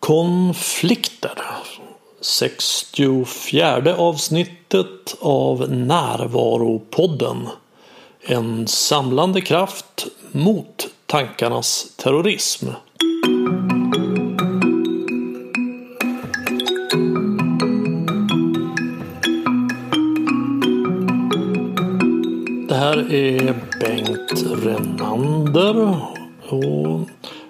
Konflikter. 64 avsnittet av Närvaropodden. En samlande kraft mot tankarnas terrorism. Det här är Bengt Renander. Och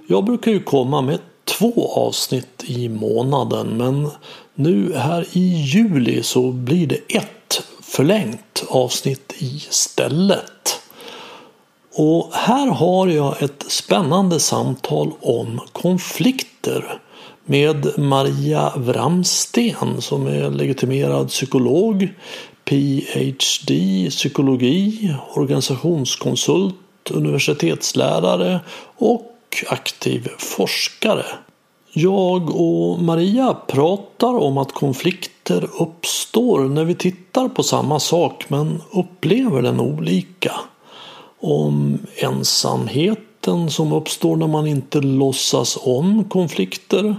jag brukar ju komma med två avsnitt i månaden men nu här i juli så blir det ett förlängt avsnitt istället. Och här har jag ett spännande samtal om konflikter med Maria Wramsten som är legitimerad psykolog, PhD i psykologi, organisationskonsult, universitetslärare och aktiv forskare. Jag och Maria pratar om att konflikter uppstår när vi tittar på samma sak men upplever den olika. Om ensamheten som uppstår när man inte låtsas om konflikter.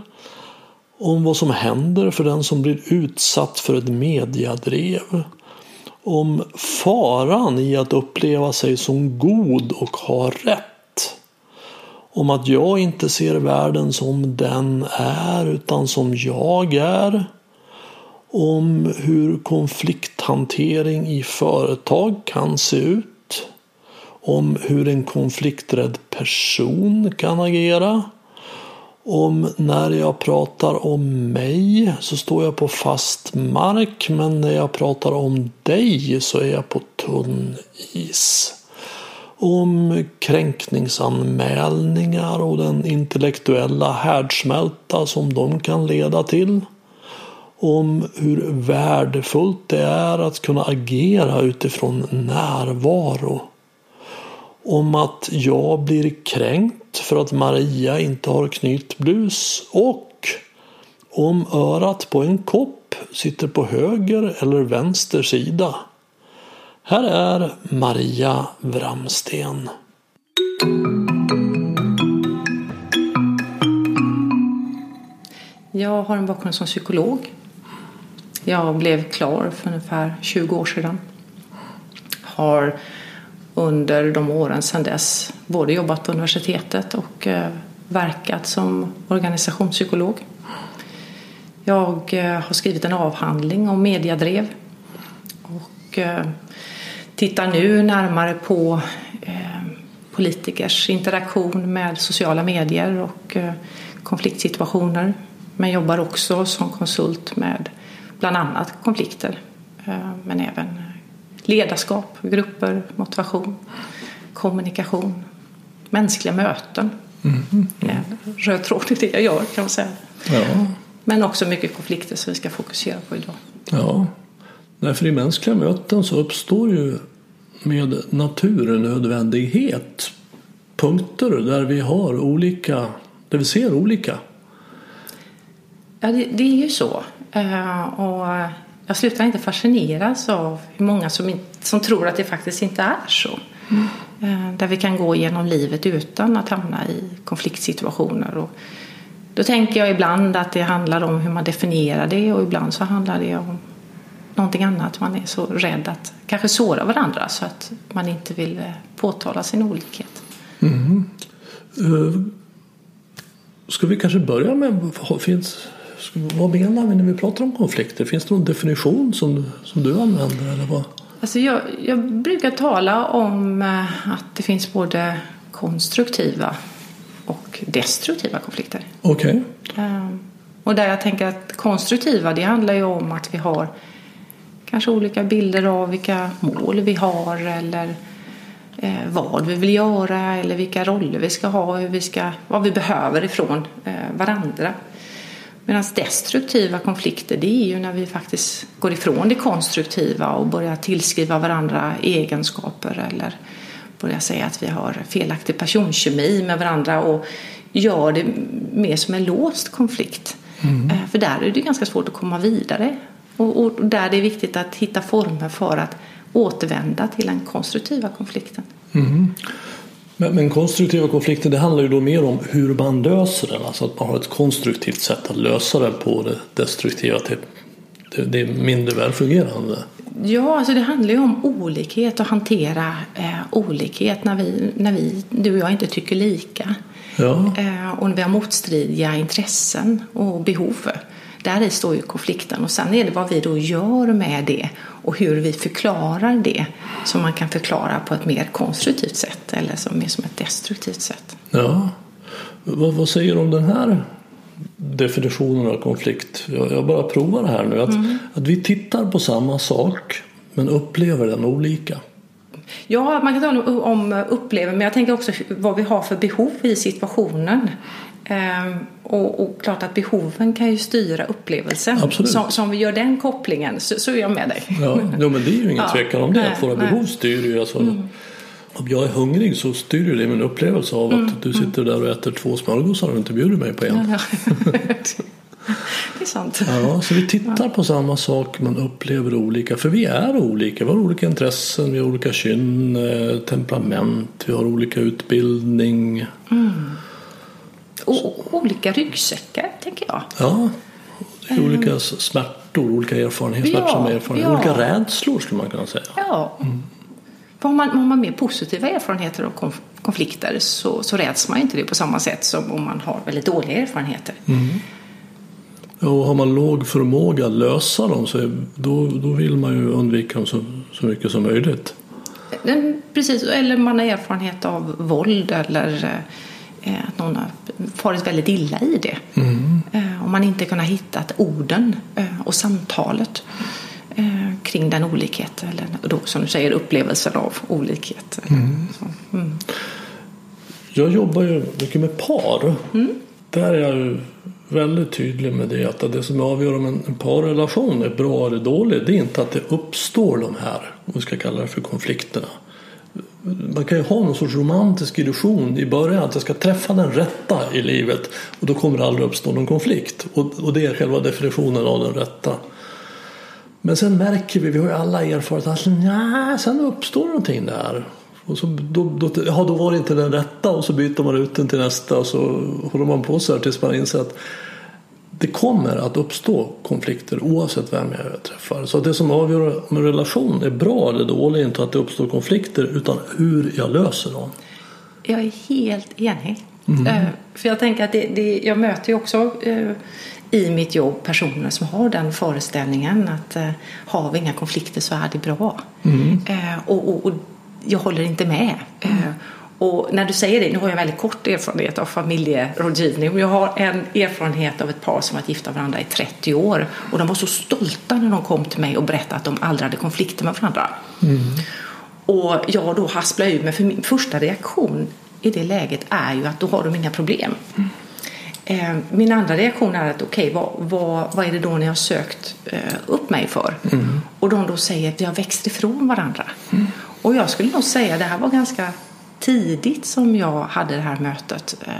Om vad som händer för den som blir utsatt för ett mediadrev. Om faran i att uppleva sig som god och ha rätt om att jag inte ser världen som den är utan som jag är. Om hur konflikthantering i företag kan se ut. Om hur en konflikträdd person kan agera. Om när jag pratar om mig så står jag på fast mark men när jag pratar om dig så är jag på tunn is om kränkningsanmälningar och den intellektuella härdsmälta som de kan leda till. Om hur värdefullt det är att kunna agera utifrån närvaro. Om att jag blir kränkt för att Maria inte har knytblus och om örat på en kopp sitter på höger eller vänster sida. Här är Maria Wramsten. Jag har en bakgrund som psykolog. Jag blev klar för ungefär 20 år sedan. Har under de åren sedan dess både jobbat på universitetet och eh, verkat som organisationspsykolog. Jag eh, har skrivit en avhandling om mediadrev och eh, tittar nu närmare på eh, politikers interaktion med sociala medier och eh, konfliktsituationer. Men jobbar också som konsult med bland annat konflikter men även ledarskap, grupper, motivation, kommunikation, mänskliga möten. Mm. En röd tråd i det jag gör kan man säga. Ja. Men också mycket konflikter som vi ska fokusera på idag. Ja, därför i mänskliga möten så uppstår ju med naturnödvändighet punkter där vi har olika, där vi ser olika. Ja, det, det är ju så. Uh, och jag slutar inte fascineras av hur många som, som tror att det faktiskt inte är så. Mm. Uh, där vi kan gå genom livet utan att hamna i konfliktsituationer. Och då tänker jag ibland att det handlar om hur man definierar det och ibland så handlar det om någonting annat. Man är så rädd att kanske såra varandra så att man inte vill eh, påtala sin olikhet. Mm. Uh, ska vi kanske börja med finns, vad menar vi när vi pratar om konflikter? Finns det någon definition som, som du använder? Eller vad? Alltså jag, jag brukar tala om eh, att det finns både konstruktiva och destruktiva konflikter. Okej. Okay. Och där jag tänker att konstruktiva det handlar ju om att vi har kanske olika bilder av vilka mål vi har eller eh, vad vi vill göra eller vilka roller vi ska ha, hur vi ska, vad vi behöver ifrån eh, varandra. Medan destruktiva konflikter det är ju när vi faktiskt går ifrån det konstruktiva och börjar tillskriva varandra egenskaper eller börjar säga att vi har felaktig personkemi med varandra och gör det mer som en låst konflikt. Mm. Eh, för där är det ganska svårt att komma vidare. Och, och där det är viktigt att hitta former för att återvända till den konstruktiva konflikten. Mm. Men, men, konstruktiva konflikter det handlar ju då mer om hur man löser den. Alltså att man har ett konstruktivt sätt att lösa den på det destruktiva. Till, det, det mindre välfungerande. Ja, alltså det handlar ju om olikhet och hantera eh, olikhet när vi, när vi, du och jag inte tycker lika. Ja. Eh, och när vi har motstridiga intressen och behov. Där i står ju konflikten och sen är det vad vi då gör med det och hur vi förklarar det som man kan förklara på ett mer konstruktivt sätt eller som mer som ett destruktivt sätt. Ja, vad, vad säger du om den här definitionen av konflikt? Jag, jag bara provar det här nu. Att, mm. att vi tittar på samma sak men upplever den olika. Ja, man kan tala om upplever, men jag tänker också vad vi har för behov i situationen. Ehm, och, och, klart att behoven kan ju styra upplevelsen. Absolut. Så, så om vi gör den kopplingen så, så är jag med dig. Ja, ja men det är ju ingen ja, tvekan om det. Nej, våra nej. behov styr ju. Alltså, mm. Om jag är hungrig så styr det min upplevelse av att mm, du sitter där och äter två smörgåsar och inte bjuder mig på en. Ja, det är sant. Ja, så vi tittar på samma sak men upplever olika. För vi är olika. Vi har olika intressen, vi har olika kyn, eh, temperament, vi har olika utbildning. Mm. Och olika ryggsäckar, tänker jag. Ja, det är olika smärtor, olika erfarenheter, ja, smärtsamma erfarenheter, ja. olika rädslor skulle man kunna säga. Ja. Mm. Har man, har man mer positiva erfarenheter och konflikter så, så räds man inte det på samma sätt som om man har väldigt dåliga erfarenheter. Mm. Ja, och har man låg förmåga att lösa dem så då, då vill man ju undvika dem så, så mycket som möjligt. Precis, eller man har erfarenhet av våld eller eh, att någon har farit väldigt illa i det. Mm. Eh, om man inte kunnat hitta orden eh, och samtalet kring den olikhet eller då som du säger upplevelsen av olikhet. Mm. Mm. Jag jobbar ju mycket med par. Mm. Där är jag väldigt tydlig med det att det som avgör om en parrelation är bra eller dålig det är inte att det uppstår de här, om vi ska kalla det för konflikterna. Man kan ju ha någon sorts romantisk illusion i början att jag ska träffa den rätta i livet och då kommer det aldrig uppstå någon konflikt. Och, och det är själva definitionen av den rätta. Men sen märker vi, vi har ju alla erfarit att alltså, nja, sen uppstår någonting där. Och så, då, då, ja, då var det inte den rätta och så byter man ut den till nästa och så håller man på så här tills man inser att det kommer att uppstå konflikter oavsett vem jag träffar. Så det som avgör om en relation är bra eller dålig är inte att det uppstår konflikter utan hur jag löser dem. Jag är helt enig. Mm. Uh, för jag tänker att det, det, jag möter ju också uh, i mitt jobb personer som har den föreställningen att uh, har vi inga konflikter så är det bra. Mm. Och, och, och, jag håller inte med. Mm. Och när du säger det, nu har jag väldigt kort erfarenhet av familjerådgivning. Jag har en erfarenhet av ett par som varit gifta varandra i 30 år. Och de var så stolta när de kom till mig och berättade att de aldrig hade konflikter med varandra. Mm. Och jag då hasplar ur mig, för min första reaktion i det läget är ju att då har de inga problem. Mm. Min andra reaktion är att okej, okay, vad, vad, vad, är det då ni har sökt eh, upp mig för? Mm. Och de då säger att vi har växt ifrån varandra. Mm. Och jag skulle nog säga att det här var ganska tidigt som jag hade det här mötet. Eh,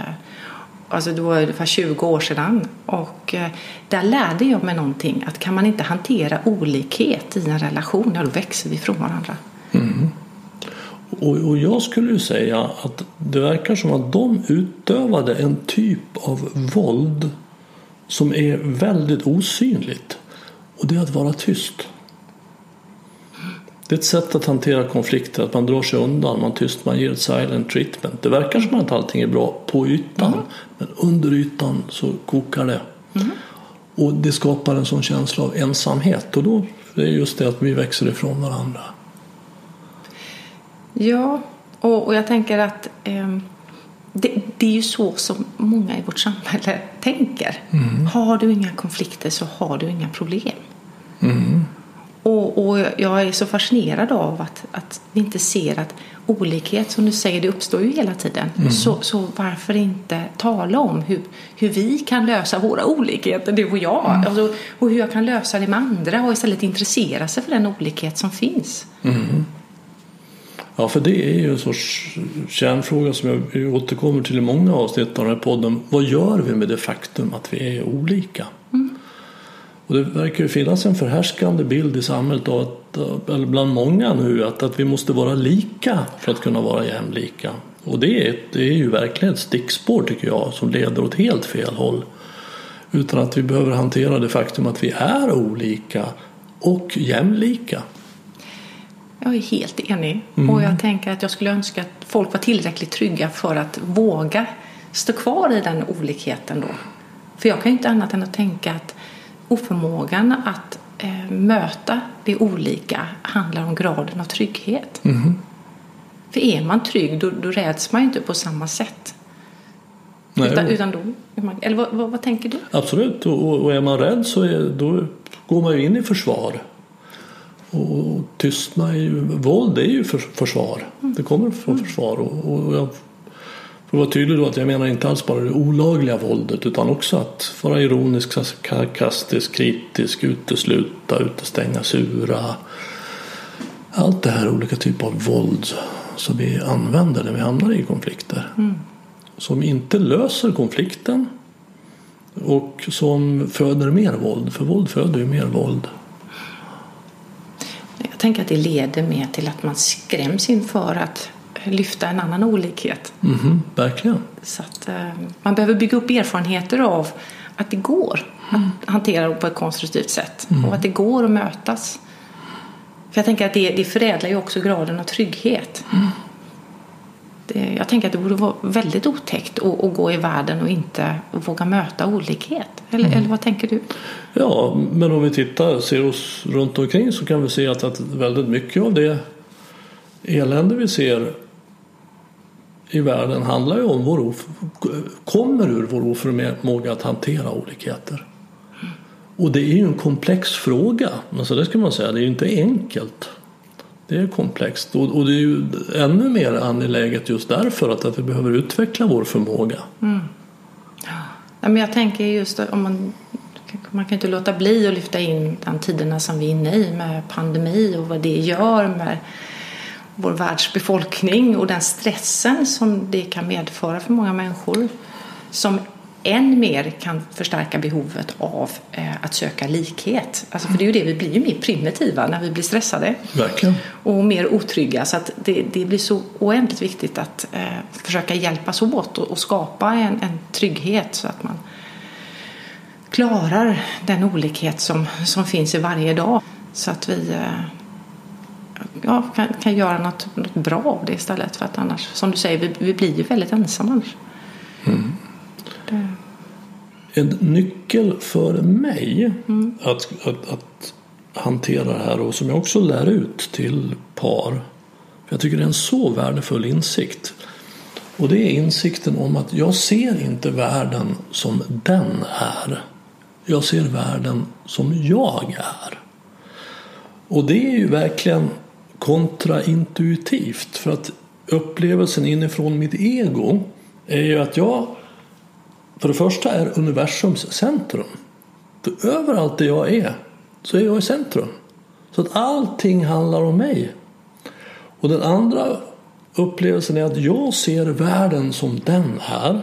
alltså det var ungefär 20 år sedan. Och eh, där lärde jag mig någonting. Att kan man inte hantera olikhet i en relation, ja då växer vi från varandra. Mm. Och, och, jag skulle ju säga att det verkar som att de utövade en typ av våld som är väldigt osynligt. Och det är att vara tyst. Det är ett sätt att hantera konflikter, att man drar sig undan, man tyst, man ger ett silent treatment. Det verkar som att allting är bra på ytan, mm. men under ytan så kokar det. Mm. Och det skapar en sån känsla av ensamhet och då det är just det att vi växer ifrån varandra. Ja, och, och jag tänker att eh, det, det, är ju så som många i vårt samhälle tänker. Mm. Har du inga konflikter så har du inga problem. Och, och, jag är så fascinerad av att, att vi inte ser att olikhet, som du säger, det uppstår ju hela tiden. Mm. Så, så varför inte tala om hur, hur vi kan lösa våra olikheter, du och jag. Mm. Alltså, och hur jag kan lösa det med andra och istället intressera sig för den olikhet som finns. Mm. Ja, för det är ju en sorts kärnfråga som jag återkommer till i många avsnitt av den här podden. Vad gör vi med det faktum att vi är olika? Och det verkar ju finnas en förhärskande bild i samhället av att, eller bland många nu att, att vi måste vara lika för att kunna vara jämlika. Och det är, det är ju verkligen ett stickspår tycker jag som leder åt helt fel håll. Utan att vi behöver hantera det faktum att vi är olika och jämlika. Jag är helt enig. Mm. Och jag tänker att jag skulle önska att folk var tillräckligt trygga för att våga stå kvar i den olikheten då. För jag kan ju inte annat än att tänka att oförmågan att eh, möta det olika handlar om graden av trygghet. Mm. För är man trygg då, då räds man inte på samma sätt. Nej, utan, utan då, eller vad, vad, vad, tänker du? Absolut, och, och är man rädd så är, då går man ju in i försvar. Och tystna är ju, våld är ju för, försvar. Mm. Det kommer från mm. försvar. Och, och jag får vara tydlig då att jag menar inte alls bara det olagliga våldet utan också att vara ironisk, sarkastisk, kritisk, utesluta, utestänga, sura. Allt det här olika typer av våld som vi använder när vi hamnar i konflikter. Mm. Som inte löser konflikten och som föder mer våld. För våld föder ju mer våld. Jag tänker att det leder mer till att man skräms inför att lyfta en annan olikhet. Mm, verkligen. Så att, eh, man behöver bygga upp erfarenheter av att det går mm. att hantera det på ett konstruktivt sätt mm. och att det går att mötas. För jag tänker att det, det förädlar ju också graden av trygghet. Mm. Det, jag tänker att det borde vara väldigt otäckt att, att gå i världen och inte våga möta olikhet. Eller, mm. eller vad tänker du? Ja, men om vi tittar, ser oss runt omkring så kan vi se att, att väldigt mycket av det elände vi ser i världen handlar ju om vår kommer ur vår oförmåga att hantera olikheter. Och det är ju en komplex fråga. Alltså det ska man säga, det är ju inte enkelt. Det är komplext och, och det är ju ännu mer angeläget just därför att, att vi behöver utveckla vår förmåga. Mm. Ja, men jag tänker just om man, man kan inte låta bli att lyfta in de tiderna som vi är inne i med pandemi och vad det gör med vår världsbefolkning och den stressen som det kan medföra för många människor som än mer kan förstärka behovet av eh, att söka likhet. Alltså, för det är ju det, vi blir ju mer primitiva när vi blir stressade. Verkligen. Och mer otrygga. Så det, det blir så oändligt viktigt att eh, försöka hjälpas åt och, och skapa en, en, trygghet så att man klarar den olikhet som, som finns i varje dag. Så att vi eh, ja, kan, kan göra något, något bra av det istället. För att annars, som du säger, vi, vi blir ju väldigt ensamma annars. Mm. En nyckel för mig mm. att, att, att, hantera det här och som jag också lär ut till par. För jag tycker det är en så värdefull insikt. Och det är insikten om att jag ser inte världen som den är. Jag ser världen som jag är. Och det är ju verkligen kontraintuitivt. För att upplevelsen inifrån mitt ego är ju att jag för det första är universums centrum. För överallt där jag är så är jag i centrum. Så att allting handlar om mig. Och den andra upplevelsen är att jag ser världen som den är.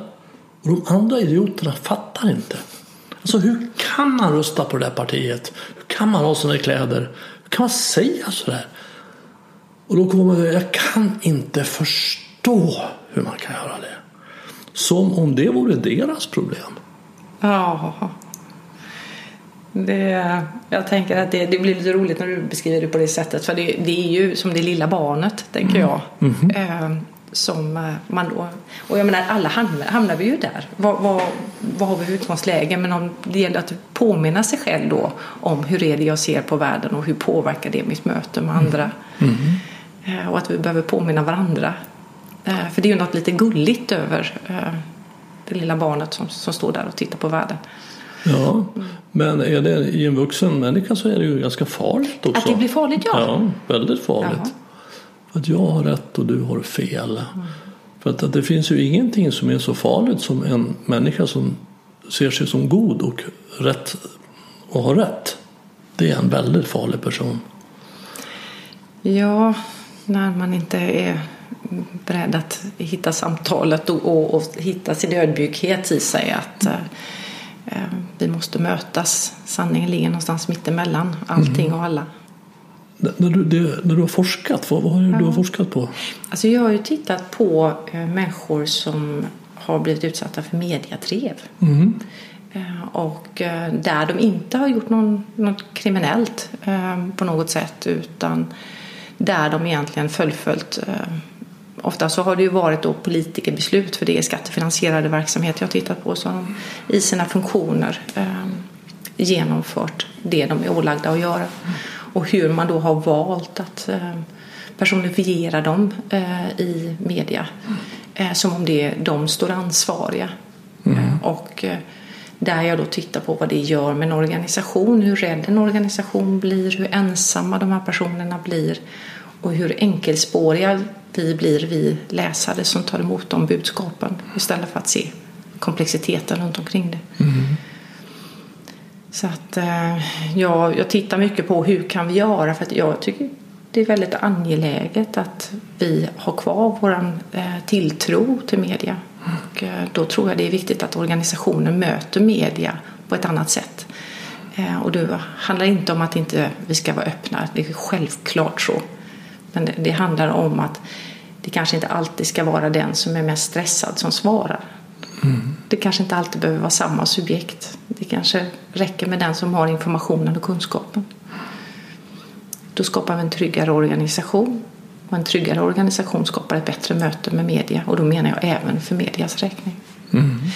Och de andra idioterna fattar inte. Alltså hur kan man rösta på det där partiet? Hur kan man ha sådana kläder? Hur kan man säga sådär? Och då kommer man jag kan inte förstå hur man kan göra det. Som om det vore deras problem. Ja. Det, jag tänker att det, det, blir lite roligt när du beskriver det på det sättet. För det, det är ju som det lilla barnet, tänker jag. Mm. Mm. Eh, som man då, och jag menar alla hamnar, hamnar vi ju där. Vad, vad, vad har vi för utgångsläge? Men om det gäller att påminna sig själv då om hur är det jag ser på världen och hur påverkar det mitt möte med andra. Mm. Eh, och att vi behöver påminna varandra Eh, för det är ju något lite gulligt över eh, det lilla barnet som, som står där och tittar på världen. Ja, men är det i en vuxen människa så är det ju ganska farligt också. Att det blir farligt, ja. Ja, väldigt farligt. Jaha. Att jag har rätt och du har fel. Mm. För att, att, det finns ju ingenting som är så farligt som en människa som ser sig som god och rätt och har rätt. Det är en väldigt farlig person. Ja, när man inte är beredd att hitta samtalet och, och, och hitta sin ödmjukhet i sig. Att eh, eh vi måste mötas. Sanningen ligger någonstans mittemellan allting mm. och alla. När du, det, när du har forskat, vad, vad det du har forskat på? Alltså jag har ju tittat på eh, människor som har blivit utsatta för mediatrev. Mm. Och där de inte har gjort någon, något kriminellt på något sätt utan där de egentligen fullföljt eh, Ofta så har det ju varit då politikerbeslut för det är skattefinansierade verksamhet jag har tittat på så har de i sina funktioner eh, genomfört det de är ålagda att göra. Och hur man då har valt att eh, personifiera dem i media som om det de står ansvariga. Eh, och där jag då tittar på vad det gör med en organisation, hur rädd en organisation blir, hur ensamma de här personerna blir och hur enkelspåriga vi blir, vi läsare som tar emot de budskapen istället för att se komplexiteten runt omkring det. Så att eh, jag, jag tittar mycket på hur kan vi göra för att jag tycker det är väldigt angeläget att vi har kvar vår eh, tilltro till media. Och eh, då tror jag det är viktigt att organisationen möter media på ett annat sätt. Eh, och det handlar inte om att inte vi ska vara öppna, det är självklart så. Men det, handlar om att det kanske inte alltid ska vara den som är mest stressad som svarar. Det kanske inte alltid behöver vara samma subjekt. Det kanske räcker med den som har informationen och kunskapen. Då skapar vi en tryggare organisation. Och en tryggare organisation skapar ett bättre möte med media. Och då menar jag även för medias räkning.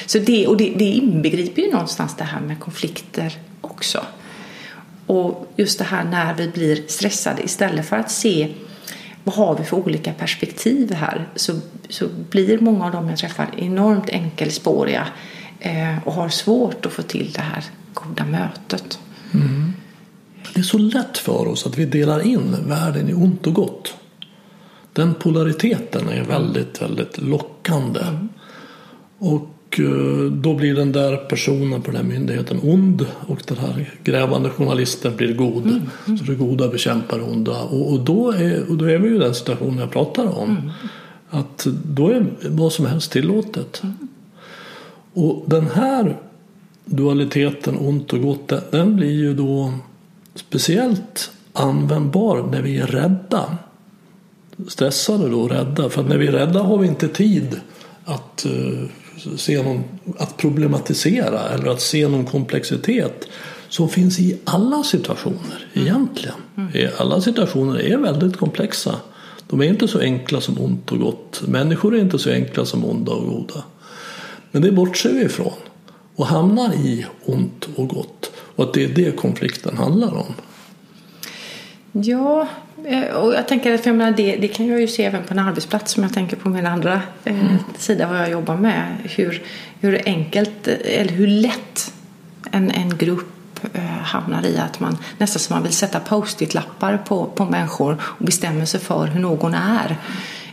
Så det, och det, det inbegriper ju någonstans det här med konflikter också. Och just det här när vi blir stressade istället för att se vad har vi för olika perspektiv här så, så blir många av dem jag träffar enormt enkelspåriga eh, och har svårt att få till det här goda mötet. Det är så lätt för oss att vi delar in världen i ont och gott. Den polariteten är väldigt, väldigt lockande. Och eh, då blir den där personen på den här myndigheten ond och den här grävande journalisten blir god. Så det goda bekämpar det onda. Och, och, då är, och då är vi ju i den situationen jag pratar om. Att då är vad som helst tillåtet. Och den här dualiteten ont och gott den- den blir ju då speciellt användbar när vi är rädda. Stressade då och rädda. För att när vi är rädda har vi inte tid att, eh, se någon, att problematisera eller att se någon komplexitet som finns i alla situationer egentligen. I Alla situationer är väldigt komplexa. De är inte så enkla som ont och gott. Människor är inte så enkla som onda och goda. Men det bortser vi ifrån och hamnar i ont och gott. Och att det är det konflikten handlar om. Ja, och jag tänker att för jag menar, det, det kan jag ju se även på en arbetsplats som jag tänker på min andra eh, sida vad jag jobbar med. Hur, hur enkelt eh, eller hur lätt en, en grupp eh, hamnar i att man nästan som man vill sätta post-it-lappar på, på människor och bestämmer sig för hur någon är.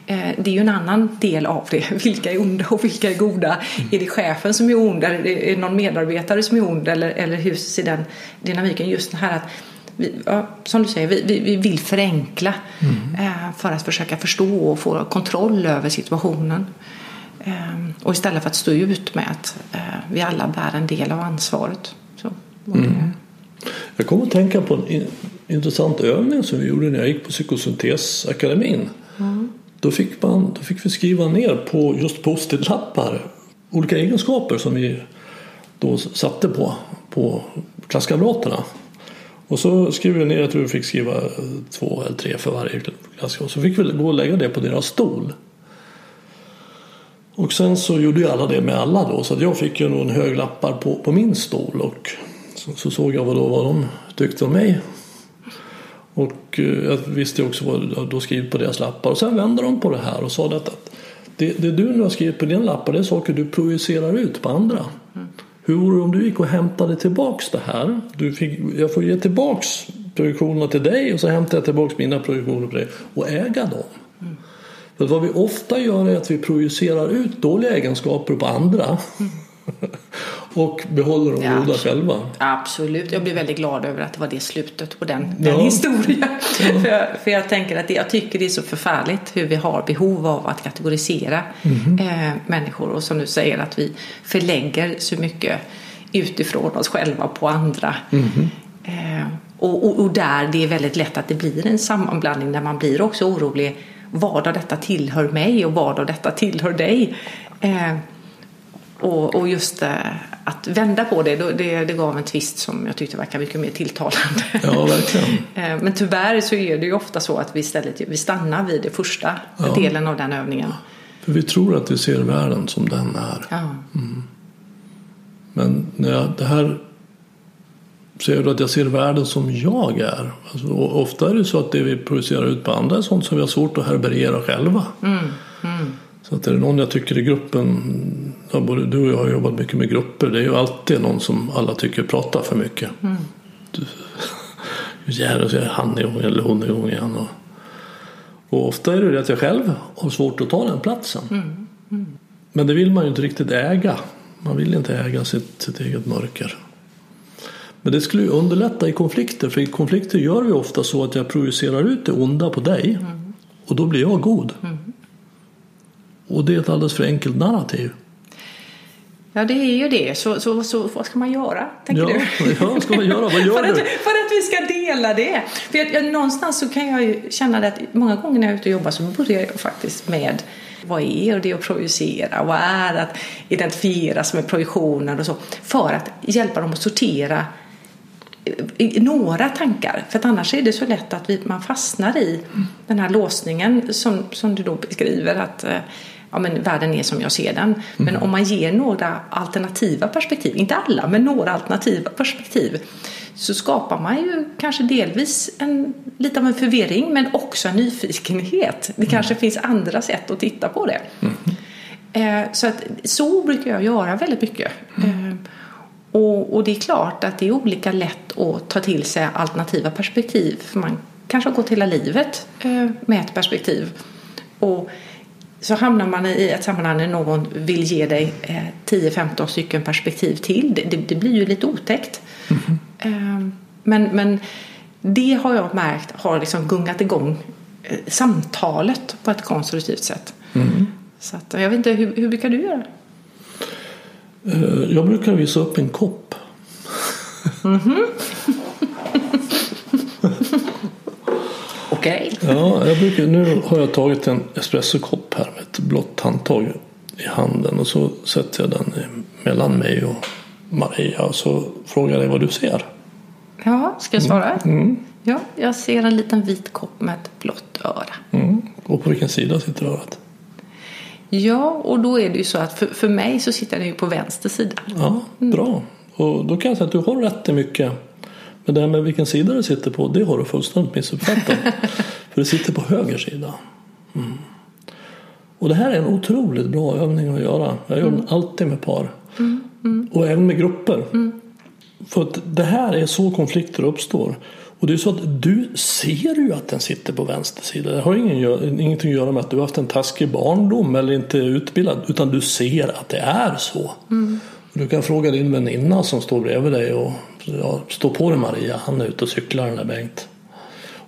Eh, Det är ju en annan del av det. Vilka är onda och vilka är goda? Är det chefen som är ond? Eller är det någon medarbetare som är ond? Eller, eller hur ser den dynamiken? Just det här att vi, ja, som du säger, vi, vi, vi vill förenkla eh, för att försöka förstå och få kontroll över situationen. Eh, och istället för att stå ut med att eh, vi alla bär en del av ansvaret. Så, det- Jag kommer att tänka på en in- intressant övning som vi gjorde när jag gick på psykosyntesakademin. Då, fick man, då fick vi skriva ner på just post-it-lappar olika egenskaper som vi då satte på, på klasskamraterna. Och så skrev vi ner, jag tror vi fick skriva två eller tre för varje klasskamrat. Så fick vi gå och lägga det på deras stol. Och sen så gjorde ju alla det med alla då så att jag fick ju nog en hög lappar på, på min stol och så, så såg jag vad, då, vad de tyckte om mig. Och eh, jag visste ju också vad jag då skrivit på deras lappar och sen vände de på det här och sa att det, det du nu har skrivit på din lappar det är saker du projicerar ut på andra. Mm. Hur vore det om du gick och hämtade tillbaks det här? Du fick, jag får ge tillbaks projektionerna till dig och så hämtar jag tillbaks mina projektioner på dig och äga dem. För vad vi ofta gör är att vi projicerar ut dåliga egenskaper på andra och behåller de Ja. goda själva. Absolut, jag blir väldigt glad över att det var det slutet på den, Ja. den historien. för, jag, för jag tänker att det, jag tycker det är så förfärligt hur vi har behov av att kategorisera eh, människor och som du säger att vi förlägger så mycket utifrån oss själva på andra. Eh, Och, och, och, där det är väldigt lätt att det blir en sammanblandning där man blir också orolig. Vad av detta tillhör mig och vad av detta tillhör dig? Eh, och, och, just eh, att vända på det, då, det, det gav en twist som jag tyckte verkar mycket mer tilltalande. Ja, verkligen. eh, men tyvärr så är det ju ofta så att vi istället vi stannar vid den första ja. delen av den övningen. För vi tror att vi ser världen som den är. Ja. Mm. Men när jag, det här ser du att jag ser världen som jag är. Alltså, ofta är det så att det vi projicerar ut på andra är sånt som vi har svårt att härbärgera själva. Mm, mm. Så att är det någon jag tycker i gruppen, ja, både du och jag har jobbat mycket med grupper, det är ju alltid någon som alla tycker pratar för mycket. Mm. Du, jävlar så är han igång eller hon igång igen. Och, och ofta är det det att jag själv har svårt att ta den platsen. Mm, mm. Men det vill man ju inte riktigt äga. Man vill inte äga sitt, sitt eget mörker. Men det skulle ju underlätta i konflikter, för i konflikter gör vi ofta så att jag projicerar ut det onda på dig mm. och då blir jag god. Mm. Och det är ett alldeles för enkelt narrativ. Ja, det är ju det. Så, så, så vad ska man göra, tänker ja, du? Ja, vad ska man göra? Vad gör för, att, för att vi ska dela det. För jag, jag, någonstans så kan jag ju känna det att många gånger när jag är ute och jobbar så börjar jag faktiskt med vad är det att projicera? Vad är att identifieras med projektioner och så? För att hjälpa dem att sortera några tankar. För att annars är det så lätt att vi, man fastnar i den här låsningen som, som du då beskriver att ja, men världen är som jag ser den. Mm. Men om man ger några alternativa perspektiv, inte alla, men några alternativa perspektiv så skapar man ju kanske delvis en, lite av en förvirring men också en nyfikenhet. Det kanske finns andra sätt att titta på det. Mm. Eh, så, att, så brukar jag göra väldigt mycket. Eh, och, och, det är klart att det är olika lätt att ta till sig alternativa perspektiv. För man kanske har gått hela livet eh, med ett perspektiv. Och så hamnar man i ett sammanhang när någon vill ge dig 10-15 stycken perspektiv till. Det, det, det, blir ju lite otäckt. Mm. Men, men det har jag märkt har liksom gungat igång samtalet på ett konstruktivt sätt. Mm. Så att, jag vet inte, hur, hur brukar du göra? Jag brukar visa upp en kopp. Mm -hmm. Okej. Okay. Ja, jag brukar, nu har jag tagit en espressokopp här med ett blått handtag i handen och så sätter jag den mellan mig och Maria och så frågar jag dig vad du ser. Ja, ska jag svara? Mm. Ja, jag ser en liten vit kopp med ett blått öra. Mm. Och på vilken sida sitter örat? Ja, och då är det ju så att för, för mig så sitter den ju på vänster sida. Ja, bra. Och då kan jag säga att du har rätt i mycket. Men det här med vilken sida du sitter på, det har du fullständigt missuppfattat. för du sitter på höger sida. Mm. Och det här är en otroligt bra övning att göra. Jag gör den alltid med par. Mm. Mm. Och även med grupper. Mm. För att det här är så konflikter uppstår. Och det är så att du ser ju att den sitter på vänster sida. Det har ingen, ingenting att göra med att du har haft en taskig barndom eller inte är utbildad. Utan du ser att det är så. Mm. Du kan fråga din väninna som står bredvid dig och ja, stå på dig Maria. Han är ute och cyklar den där Bengt.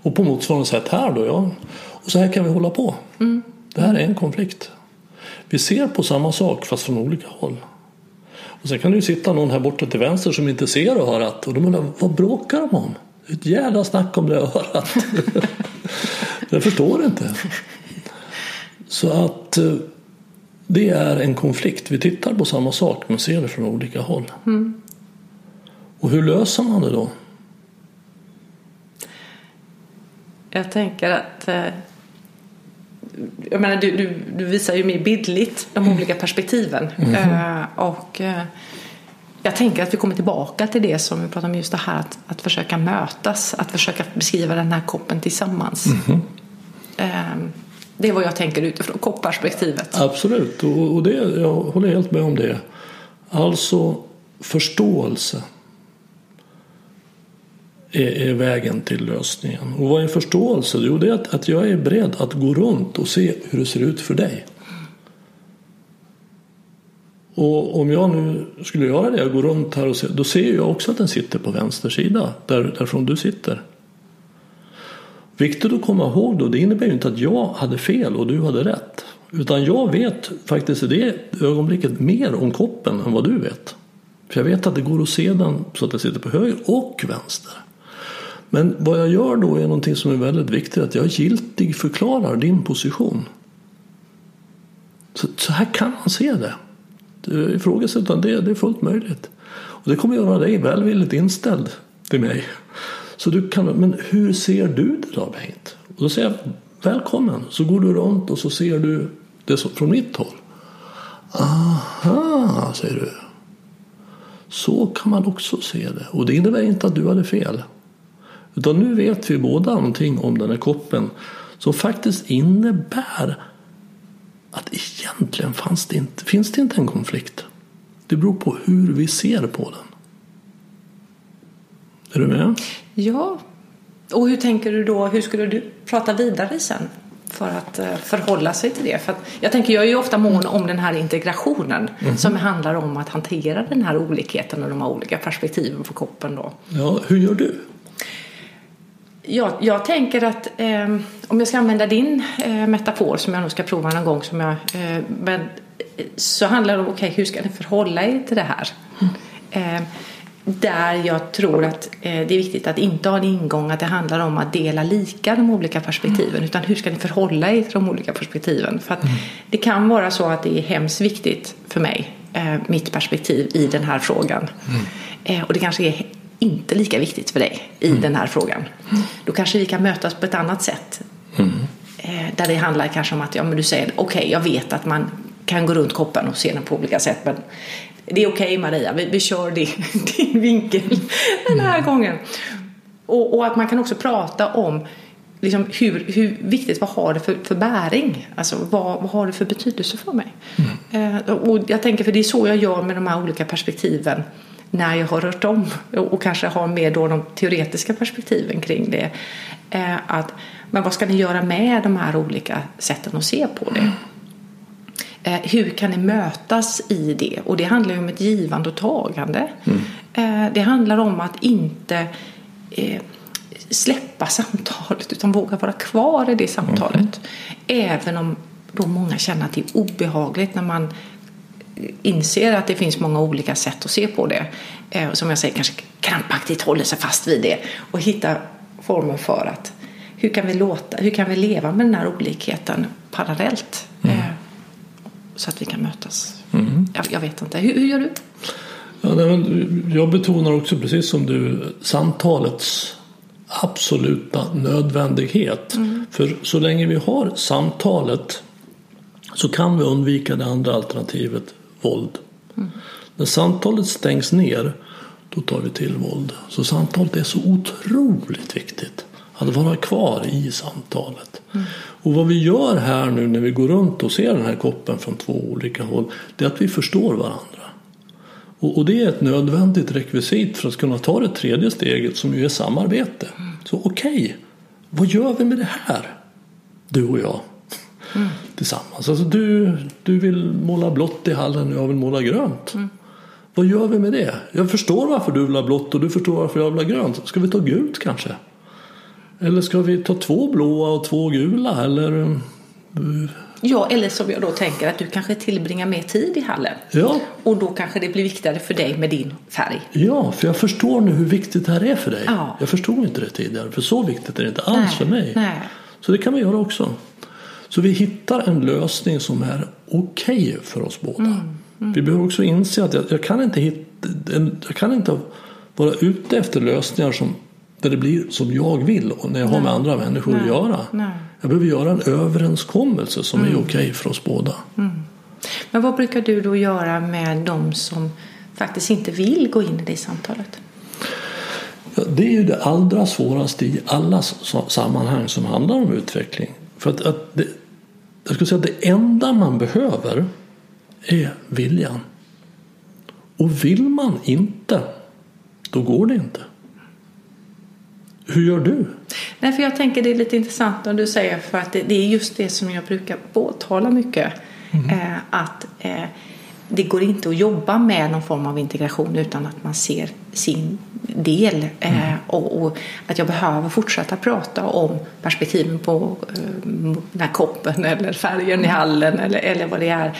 Och på motsvarande sätt här då ja. Och så här kan vi hålla på. Mm. Det här är en konflikt. Vi ser på samma sak fast från olika håll. Och sen kan det ju sitta någon här borta till vänster som inte ser örat. Och då undrar vad bråkar de om? Ett jävla snack om det örat. jag förstår inte. Så att det är en konflikt. Vi tittar på samma sak men ser det från olika håll. Mm. Och hur löser man det då? Jag tänker att jag menar, du, du, du visar ju mer bildligt de olika perspektiven. Mm. Uh, och uh, jag tänker att vi kommer tillbaka till det som vi pratade om just det här att, att försöka mötas, att försöka beskriva den här koppen tillsammans. Mm. Det är vad jag tänker utifrån kopperspektivet. Absolut, och det, jag håller helt med om det. Alltså förståelse är, vägen till lösningen. Och vad är förståelse? Jo, det är att, att jag är beredd att gå runt och se hur det ser ut för dig. Och om jag nu skulle göra det, gå runt här och se, då ser jag också att den sitter på vänster sida, där, därifrån du sitter. Viktigt att komma ihåg då, det innebär ju inte att jag hade fel och du hade rätt. Utan jag vet faktiskt i det ögonblicket mer om koppen än vad du vet. För jag vet att det går att se den så att den sitter på höger och vänster. Men vad jag gör då är någonting som är väldigt viktigt. Att jag giltig förklarar din position. Så, så här kan man se det. Ifrågasätta det, det är fullt möjligt. Och det kommer göra dig välvilligt inställd till mig. Så du kan, men hur ser du det då Bengt? Och då säger jag välkommen. Så går du runt och så ser du det från mitt håll. Aha, säger du. Så kan man också se det. Och det innebär inte att du hade fel. Utan nu vet vi båda någonting om den här koppen som faktiskt innebär att egentligen fanns det inte, finns det inte en konflikt. Det beror på hur vi ser på den. Är du med? Ja. Och hur tänker du då? Hur skulle du prata vidare sen? för att eh, förhålla sig till det. För jag tänker, jag är ju ofta mån om den här integrationen mm. som handlar om att hantera den här olikheten och de här olika perspektiven på koppen. Då. Ja, hur gör du? Jag, jag tänker att eh, om jag ska använda din eh, metafor som jag nog ska prova någon gång som jag, eh, men, så handlar det om okay, hur ska ni förhålla er till det här? Mm. där jag tror att eh, det är viktigt att inte ha en ingång att det handlar om att dela lika de olika perspektiven mm. utan hur ska ni förhålla er till de olika perspektiven? För att mm. det kan vara så att det är hemskt viktigt för mig, eh, mitt perspektiv i den här frågan. Mm. och det kanske är inte lika viktigt för dig i mm. den här frågan. Då kanske vi kan mötas på ett annat sätt. Mm. Eh, där det handlar kanske om att ja, men du säger okej, okay, jag vet att man kan gå runt koppen och se den på olika sätt. Men det är okej okay, Maria, vi, vi kör din, din vinkel den här mm. gången. Och, och, att man kan också prata om liksom, hur, hur viktigt, vad har det för, för bäring? Alltså vad, vad har det för betydelse för mig? Mm. Eh, och jag tänker, för det är så jag gör med de här olika perspektiven när jag har rört om och kanske har med då de teoretiska perspektiven kring det. Eh, att, men vad ska ni göra med de här olika sätten att se på det? Eh, hur kan ni mötas i det? Och det handlar ju om ett givande och tagande. Mm. Eh, det handlar om att inte släppa samtalet utan våga vara kvar i det samtalet. Mm. Även om då många känner att det är obehagligt när man inser att det finns många olika sätt att se på det. Eh, som jag säger, kanske krampaktigt håller sig fast vid det och hitta formen för att hur kan vi, låta, hur kan vi leva med den här olikheten parallellt? Mm. Eh, så att vi kan mötas. Mm. Jag, jag, vet inte. Hur, hur gör du? Ja, jag betonar också precis som du samtalets absoluta nödvändighet. Mm. För så länge vi har samtalet så kan vi undvika det andra alternativet våld. Mm. När samtalet stängs ner då tar vi till våld. Så samtalet är så otroligt viktigt. Att vara kvar i samtalet. Mm. Och vad vi gör här nu när vi går runt och ser den här koppen från två olika håll. Det är att vi förstår varandra. Och, och det är ett nödvändigt rekvisit för att kunna ta det tredje steget som ju är samarbete. Mm. Så okej, okay, vad gör vi med det här? Du och jag mm tillsammans. Alltså du, du vill måla blått i hallen och jag vill måla grönt. Mm. Vad gör vi med det? Jag förstår varför du vill ha blått och du förstår varför jag vill ha grönt. Ska vi ta gult kanske? Eller ska vi ta två blåa och två gula? Eller... Eh, ja, eller som jag då tänker att du kanske tillbringar mer tid i hallen. Ja. Och då kanske det blir viktigare för dig med din färg. Ja, för jag förstår nu hur viktigt det här är för dig. Ja. Jag förstod inte det tidigare, för så viktigt är det inte alls Nej. för mig. Nej. Så det kan vi göra också. Så vi hittar en lösning som är okej okay för oss båda. Mm. Mm. Vi behöver också inse att jag, jag, kan inte hitta, jag kan inte vara ute efter lösningar som, där det blir som jag vill och när jag Nej. har med andra människor Nej. att göra. Nej. Jag behöver göra en överenskommelse som mm. är okej okay för oss båda. Mm. Men vad brukar du då göra med de som faktiskt inte vill gå in i det samtalet? Ja, det är ju det allra svåraste i alla sammanhang som handlar om utveckling. För att, att det, jag skulle säga att det enda man behöver är viljan. Och vill man inte, då går det inte. Hur gör du? Nej, för jag tänker det är lite intressant när du säger för att det, det är just det som jag brukar påtala mycket. Mm. Eh, att eh, det går inte att jobba med någon form av integration utan att man ser sin del eh, och, och, att jag behöver fortsätta prata om perspektiven på eh, den här koppen eller färgen i hallen eller, eller vad det är.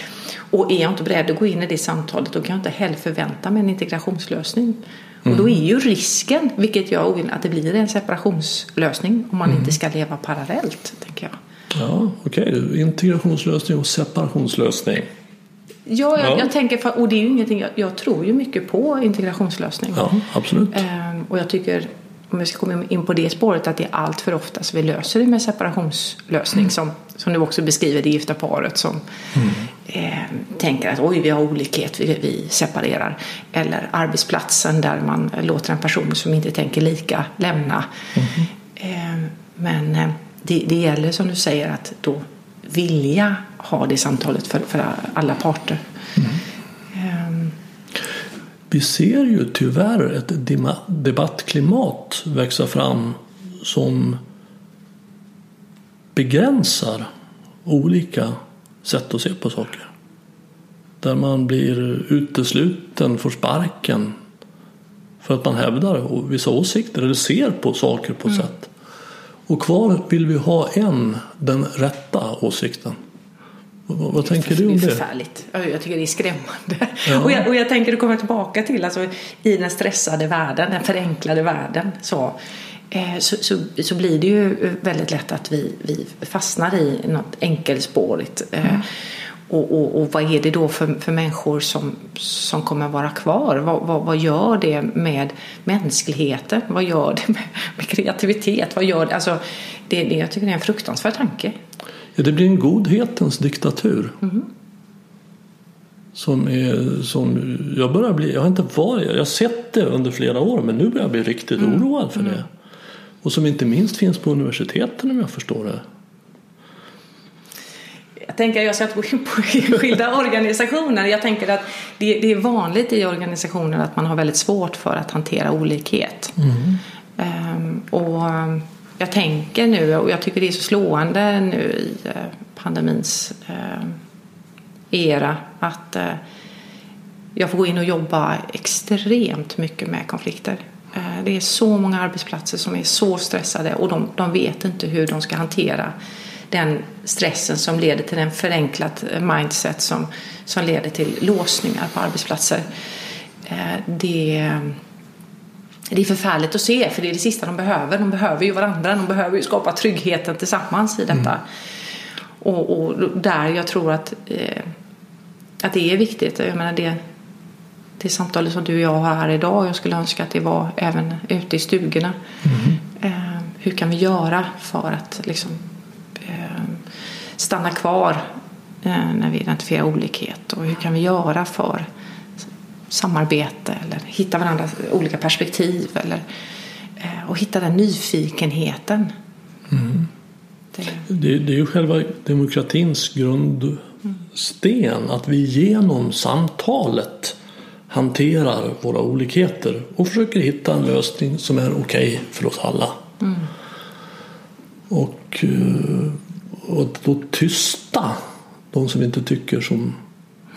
Och är jag inte beredd att gå in i det samtalet då kan jag inte heller förvänta mig en integrationslösning. Och då är ju risken, vilket jag ovill, att det blir en separationslösning om man inte ska leva parallellt, tänker jag. Ja, okej. Okay. Integrationslösning och separationslösning. Ja, jag, ja. jag tänker, och det är ju ingenting, jag, jag, tror ju mycket på integrationslösning. Ja, absolut. Ehm, och jag tycker, om vi ska komma in på det spåret, att det är allt för ofta så vi löser det med separationslösning. Mm. Som, som du också beskriver det gifta paret som mm. eh, tänker att oj, vi har olikhet, vi, vi separerar. Eller arbetsplatsen där man låter en person som inte tänker lika lämna. Mm. Eh, men eh, det, det gäller som du säger att då vilja ha det samtalet för, för alla parter. Mm. Vi ser ju tyvärr ett debattklimat växa fram som begränsar olika sätt att se på saker. Där man blir utesluten, får sparken för att man hävdar vissa åsikter eller ser på saker på ett mm. sätt. Och kvar vill vi ha en, den rätta åsikten. Vad, vad tänker du om det? Det är förfärligt. Jag tycker det är skrämmande. Ja. Och, jag, och jag tänker att komma tillbaka till alltså, i den stressade världen, den förenklade världen. Så, eh, så, så, så, blir det ju väldigt lätt att vi, vi fastnar i något enkelspårigt. Eh, mm. Och, och, och, vad är det då för, för människor som, som kommer vara kvar? Vad, vad, vad gör det med mänskligheten? Vad gör det med, med kreativitet? Vad gör det? Alltså, det, det, jag tycker det är en fruktansvärd tanke. Ja, det blir en godhetens diktatur. Mm. Som, är, som jag börjar bli, jag har inte varit, jag har sett det under flera år men nu börjar jag bli riktigt mm. oroad för mm. det. Och som inte minst finns på universiteten om jag förstår det. Jag tänker, jag ska inte gå in på enskilda organisationer. Jag tänker att det, det, är vanligt i organisationer att man har väldigt svårt för att hantera olikhet. Mm. Um, och jag tänker nu, och jag tycker det är så slående nu i uh, pandemins uh, era, att uh, jag får gå in och jobba extremt mycket med konflikter. Det är så många arbetsplatser som är så stressade och de, de vet inte hur de ska hantera den stressen som leder till en förenklat mindset som, som leder till låsningar på arbetsplatser. Eh, det, det är förfärligt att se för det är det sista de behöver. De behöver ju varandra, de behöver ju skapa tryggheten tillsammans i detta. Mm. Och, och, där jag tror att, eh, att det är viktigt. Jag menar det, det samtalet som du och jag har här idag, jag skulle önska att det var även ute i stugorna. Mm. Eh, hur kan vi göra för att liksom stanna kvar eh, när vi identifierar olikhet och hur kan vi göra för samarbete eller hitta varandras olika perspektiv eller, eh, och hitta den nyfikenheten. Mm. Det. Det, det är ju själva demokratins grundsten att vi genom samtalet hanterar våra olikheter och försöker hitta en lösning som är okej okay för oss alla. Mm. Och och då tysta de som inte tycker som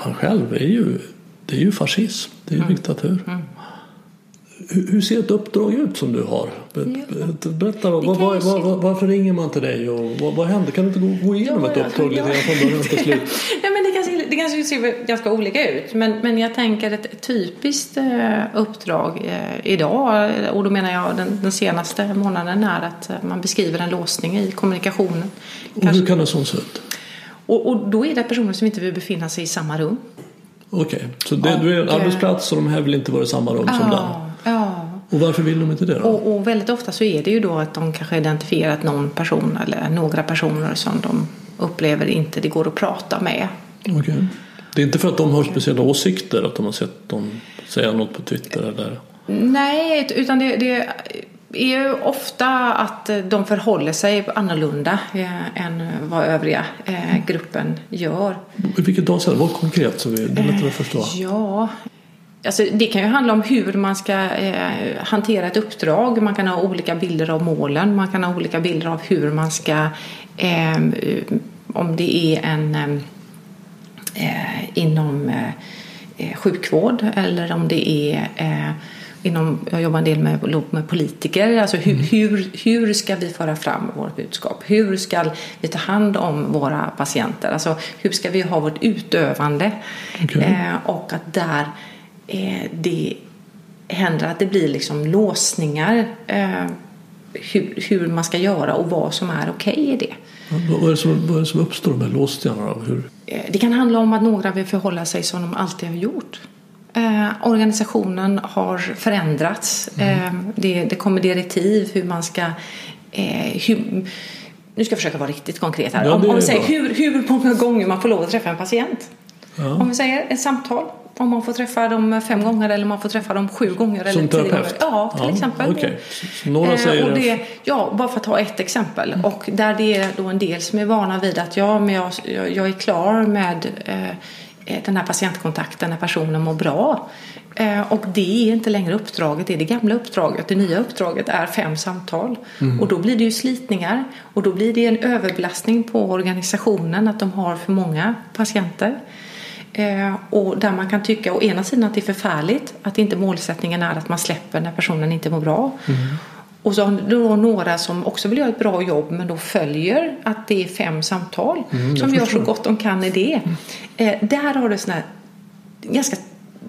man själv är ju, det är ju fascism, det är ju mm. diktatur. Mm. Hur ser ett uppdrag ut som du har? Berätta, var, var, var, varför ringer man till dig och vad, vad händer? Kan du inte gå, gå igenom ja, ett uppdrag lite grann från början till slut? ja, men det kanske, det kanske ser ganska olika ut men, men jag tänker ett typiskt eh, uppdrag eh, idag och då menar jag den, den senaste månaden är att eh, man beskriver en låsning i kommunikationen. Och hur kan en sån se ut? Och, och då är det personer som inte vill befinna sig i samma rum. Okej, okay. så det, du är en arbetsplats och de här vill inte vara i samma rum ja, som den? Ja. Och varför vill de inte det då? Och, och, väldigt ofta så är det ju då att de kanske identifierat någon person eller några personer som de upplever inte det går att prata med. Okay. Det är inte för att de har speciella åsikter, att de har sett dem säga något på Twitter eller? Nej, utan det, det är ju ofta att de förhåller sig annorlunda eh, än vad övriga eh, gruppen gör. Vilket avseende? Vad konkret så vi, det är lättare att förstå. Ja, Alltså, det kan ju handla om hur man ska eh, hantera ett uppdrag. Man kan ha olika bilder av målen. Man kan ha olika bilder av hur man ska, eh, om det är en eh, inom eh, sjukvård eller om det är eh, inom, jag jobbar en del med, med politiker. Alltså hur, hur, hur ska vi föra fram vårt budskap? Hur ska vi ta hand om våra patienter? Alltså hur ska vi ha vårt utövande? Okej. Eh, och att där eh, det händer att det blir liksom låsningar. Eh, hur, hur man ska göra och vad som är okej i det. Vad är, det som, vad är det som uppstår här låsningarna? Hur? Eh, Det kan handla om att några vill förhålla sig som de alltid har gjort. Eh, organisationen har förändrats. Eh, det, det kommer direktiv hur man ska... Eh, hur, nu ska jag försöka vara riktigt konkret här. Ja, om, om vi säger hur, hur många gånger man får lov att träffa en patient. Ja. Om vi säger ett samtal. Om man får träffa dem fem gånger eller man får träffa dem sju gånger. Som eller terapeut? Ja, till exempel. okej. Så- så några Eh, säger och det- Ja, bara för att ta ett exempel. Mm. Och där det är då en del som är vana vid att ja, men jag, jag, jag är klar med eh, eh, den här patientkontakten när personen mår bra. Eh, och det är inte längre uppdraget, det är det gamla uppdraget. Det nya uppdraget är fem samtal. Mm. Och då blir det ju slitningar och då blir det en överbelastning på organisationen att de har för många patienter. Eh, och där man kan tycka å ena sidan att det är förfärligt att inte målsättningen är att man släpper när personen inte mår bra. Och så har då några som också vill göra ett bra jobb men då följer att det är fem samtal som gör så gott de kan i det. Eh, där har du såna här ganska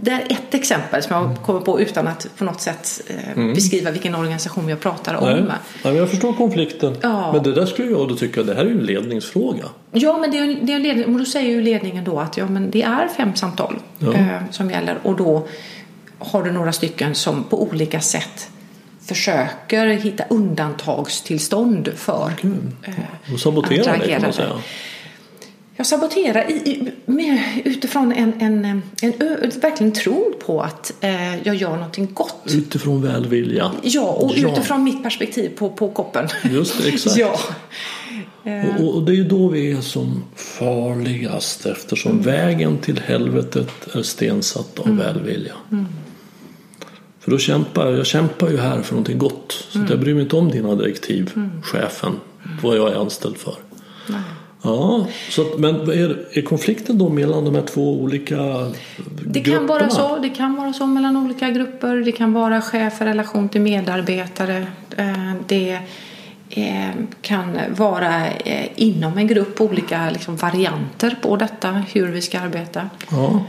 det är ett exempel som jag kommer på utan att på något sätt eh, beskriva vilken organisation jag pratar om. Nej. Nej, jag förstår konflikten. Ja. Men det där skulle jag då tycka, det här är ju en ledningsfråga. Ja, men det är, det är ledning, och då säger ju ledningen då att ja, men det är fem samtal Ja. eh, som gäller och då har du några stycken som på olika sätt försöker hitta undantagstillstånd för eh, att det kan reagera man säga. Jag saboterar i, i, med, utifrån en, en, en, ö- verkligen tro på att eh, jag gör någonting gott. Utifrån välvilja. Ja, och Ja. utifrån mitt perspektiv på, på koppen. Just det, exakt. ja. Och, och- det är ju då vi är som farligast eftersom Mm. vägen till helvetet är stensatt av välvilja. Mm. För då kämpar jag kämpar ju här för någonting gott. Så Mm. jag bryr mig inte om dina direktiv, chefen, vad jag är anställd för. Nej. Ja, så att, men är, är konflikten då mellan de här två olika Det grupperna? kan vara så. Det kan vara så mellan olika grupper. Det kan vara chef i relation till medarbetare. Eh, Det eh, kan vara eh, inom en grupp olika liksom varianter på detta, hur vi ska arbeta. Ja.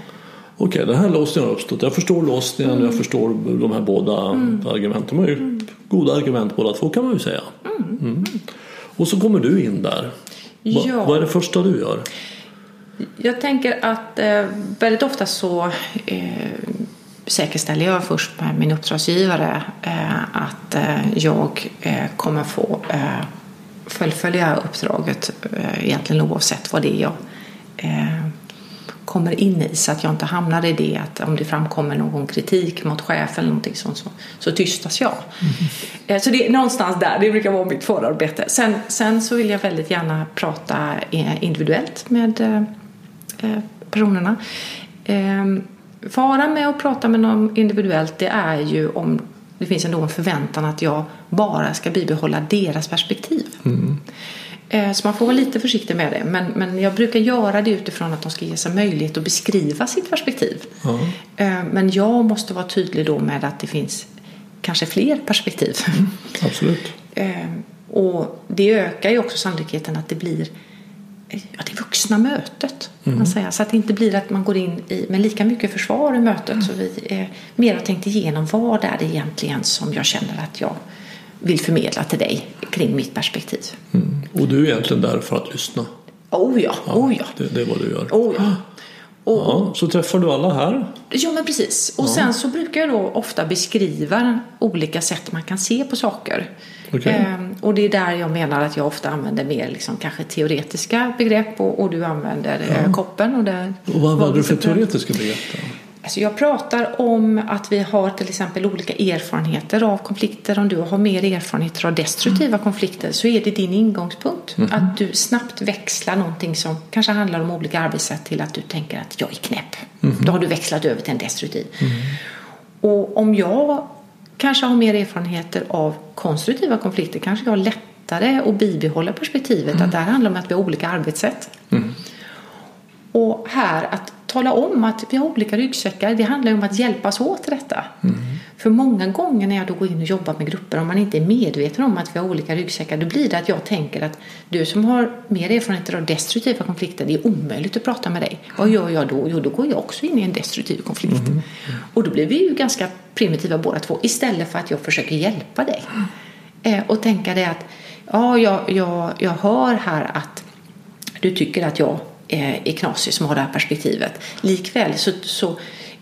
Okej, den här låsningen har uppstått. Jag förstår låsningen, Mm. jag förstår de här båda argumenten. De är ju goda argument båda två kan man ju säga. Mm. Och så kommer du in där. Ja. Vad är det första du gör? Jag tänker att eh, väldigt ofta så eh, säkerställer jag först med min uppdragsgivare eh, att eh, jag eh, kommer få eh, fullfölja uppdraget eh, egentligen oavsett vad det är jag eh, kommer in i så att jag inte hamnar i det att om det framkommer någon kritik mot chef eller någonting sånt så, så tystas jag. Eh, Så det är någonstans där, det brukar vara mitt förarbete. Sen, sen så vill jag väldigt gärna prata eh, individuellt med eh, personerna. Faran med att prata med någon individuellt det är ju om det finns ändå en förväntan att jag bara ska bibehålla deras perspektiv. Eh, Så man får vara lite försiktig med det. Men, men jag brukar göra det utifrån att de ska ge sig möjlighet att beskriva sitt perspektiv. Eh, Men jag måste vara tydlig då med att det finns kanske fler perspektiv. Absolut. Eh, Och det ökar ju också sannolikheten att det blir eh, ja, det vuxna mötet. kan Man säger. Så att det inte blir att man går in i, med lika mycket försvar i mötet. Så vi eh, mer har tänkt igenom vad är det egentligen som jag känner att jag vill förmedla till dig kring mitt perspektiv. Mm. Och du är egentligen där för att lyssna. Oh ja, oh ja. Det, det är vad du gör. Oh ja. Och, Ja, så träffar du alla här. Ja, men precis. Och sen så brukar jag då ofta beskriva olika sätt man kan se på saker. Okej. Ehm, och det är där jag menar att jag ofta använder mer liksom, kanske teoretiska begrepp och, och du använder eh, koppen. Och det, Och vad hade du för teoretiska begrepp? då? Alltså jag pratar om att vi har till exempel olika erfarenheter av konflikter. Om du har mer erfarenheter av destruktiva konflikter så är det din ingångspunkt. Att du snabbt växlar någonting som kanske handlar om olika arbetssätt till att du tänker att jag är knäpp. Då har du växlat över till en destruktiv. Och om jag kanske har mer erfarenheter av konstruktiva konflikter kanske jag har lättare att bibehålla perspektivet att det här handlar om att vi har olika arbetssätt. Och här att tala om att vi har olika ryggsäckar, det handlar ju om att hjälpas åt i detta. För många gånger när jag då går in och jobbar med grupper, om man inte är medveten om att vi har olika ryggsäckar, då blir det att jag tänker att du som har mer erfarenheter av destruktiva konflikter, det är omöjligt att prata med dig. Vad gör jag då? Jo, då går jag också in i en destruktiv konflikt. Mm. Mm. Och då blir vi ju ganska primitiva båda två, istället för att jag försöker hjälpa dig. Eh, och tänka det att, ja, jag, jag, jag hör här att du tycker att jag är knasig som har det här perspektivet. Likväl så, så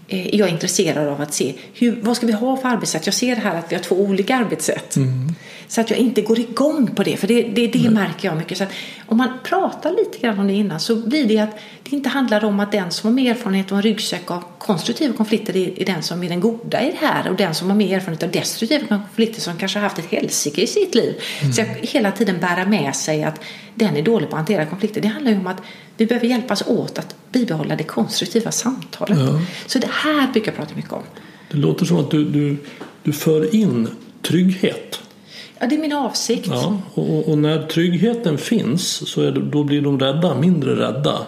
Eh, är jag intresserad av att se hur, vad ska vi ha för arbetssätt. Jag ser här att vi har två olika arbetssätt. Mm. Så att jag inte går igång på det, för det, det, det mm. märker jag mycket. Så om man pratar lite grann om det innan så blir det att det inte handlar om att den som har mer erfarenhet av en ryggsäck av konstruktiva konflikter är, den som är den goda i det här och den som har mer erfarenhet av destruktiva konflikter som kanske har haft ett helsike i sitt liv. Mm. Så jag hela tiden bära med sig att den är dålig på att hantera konflikter. Det handlar ju om att vi behöver hjälpas åt att bibehålla det konstruktiva samtalet. Ja. Så det här brukar jag prata mycket om. Det låter som att du, du, du för in trygghet. Ja, det är min avsikt. Ja, och, och när tryggheten finns så det, då blir de rädda mindre rädda.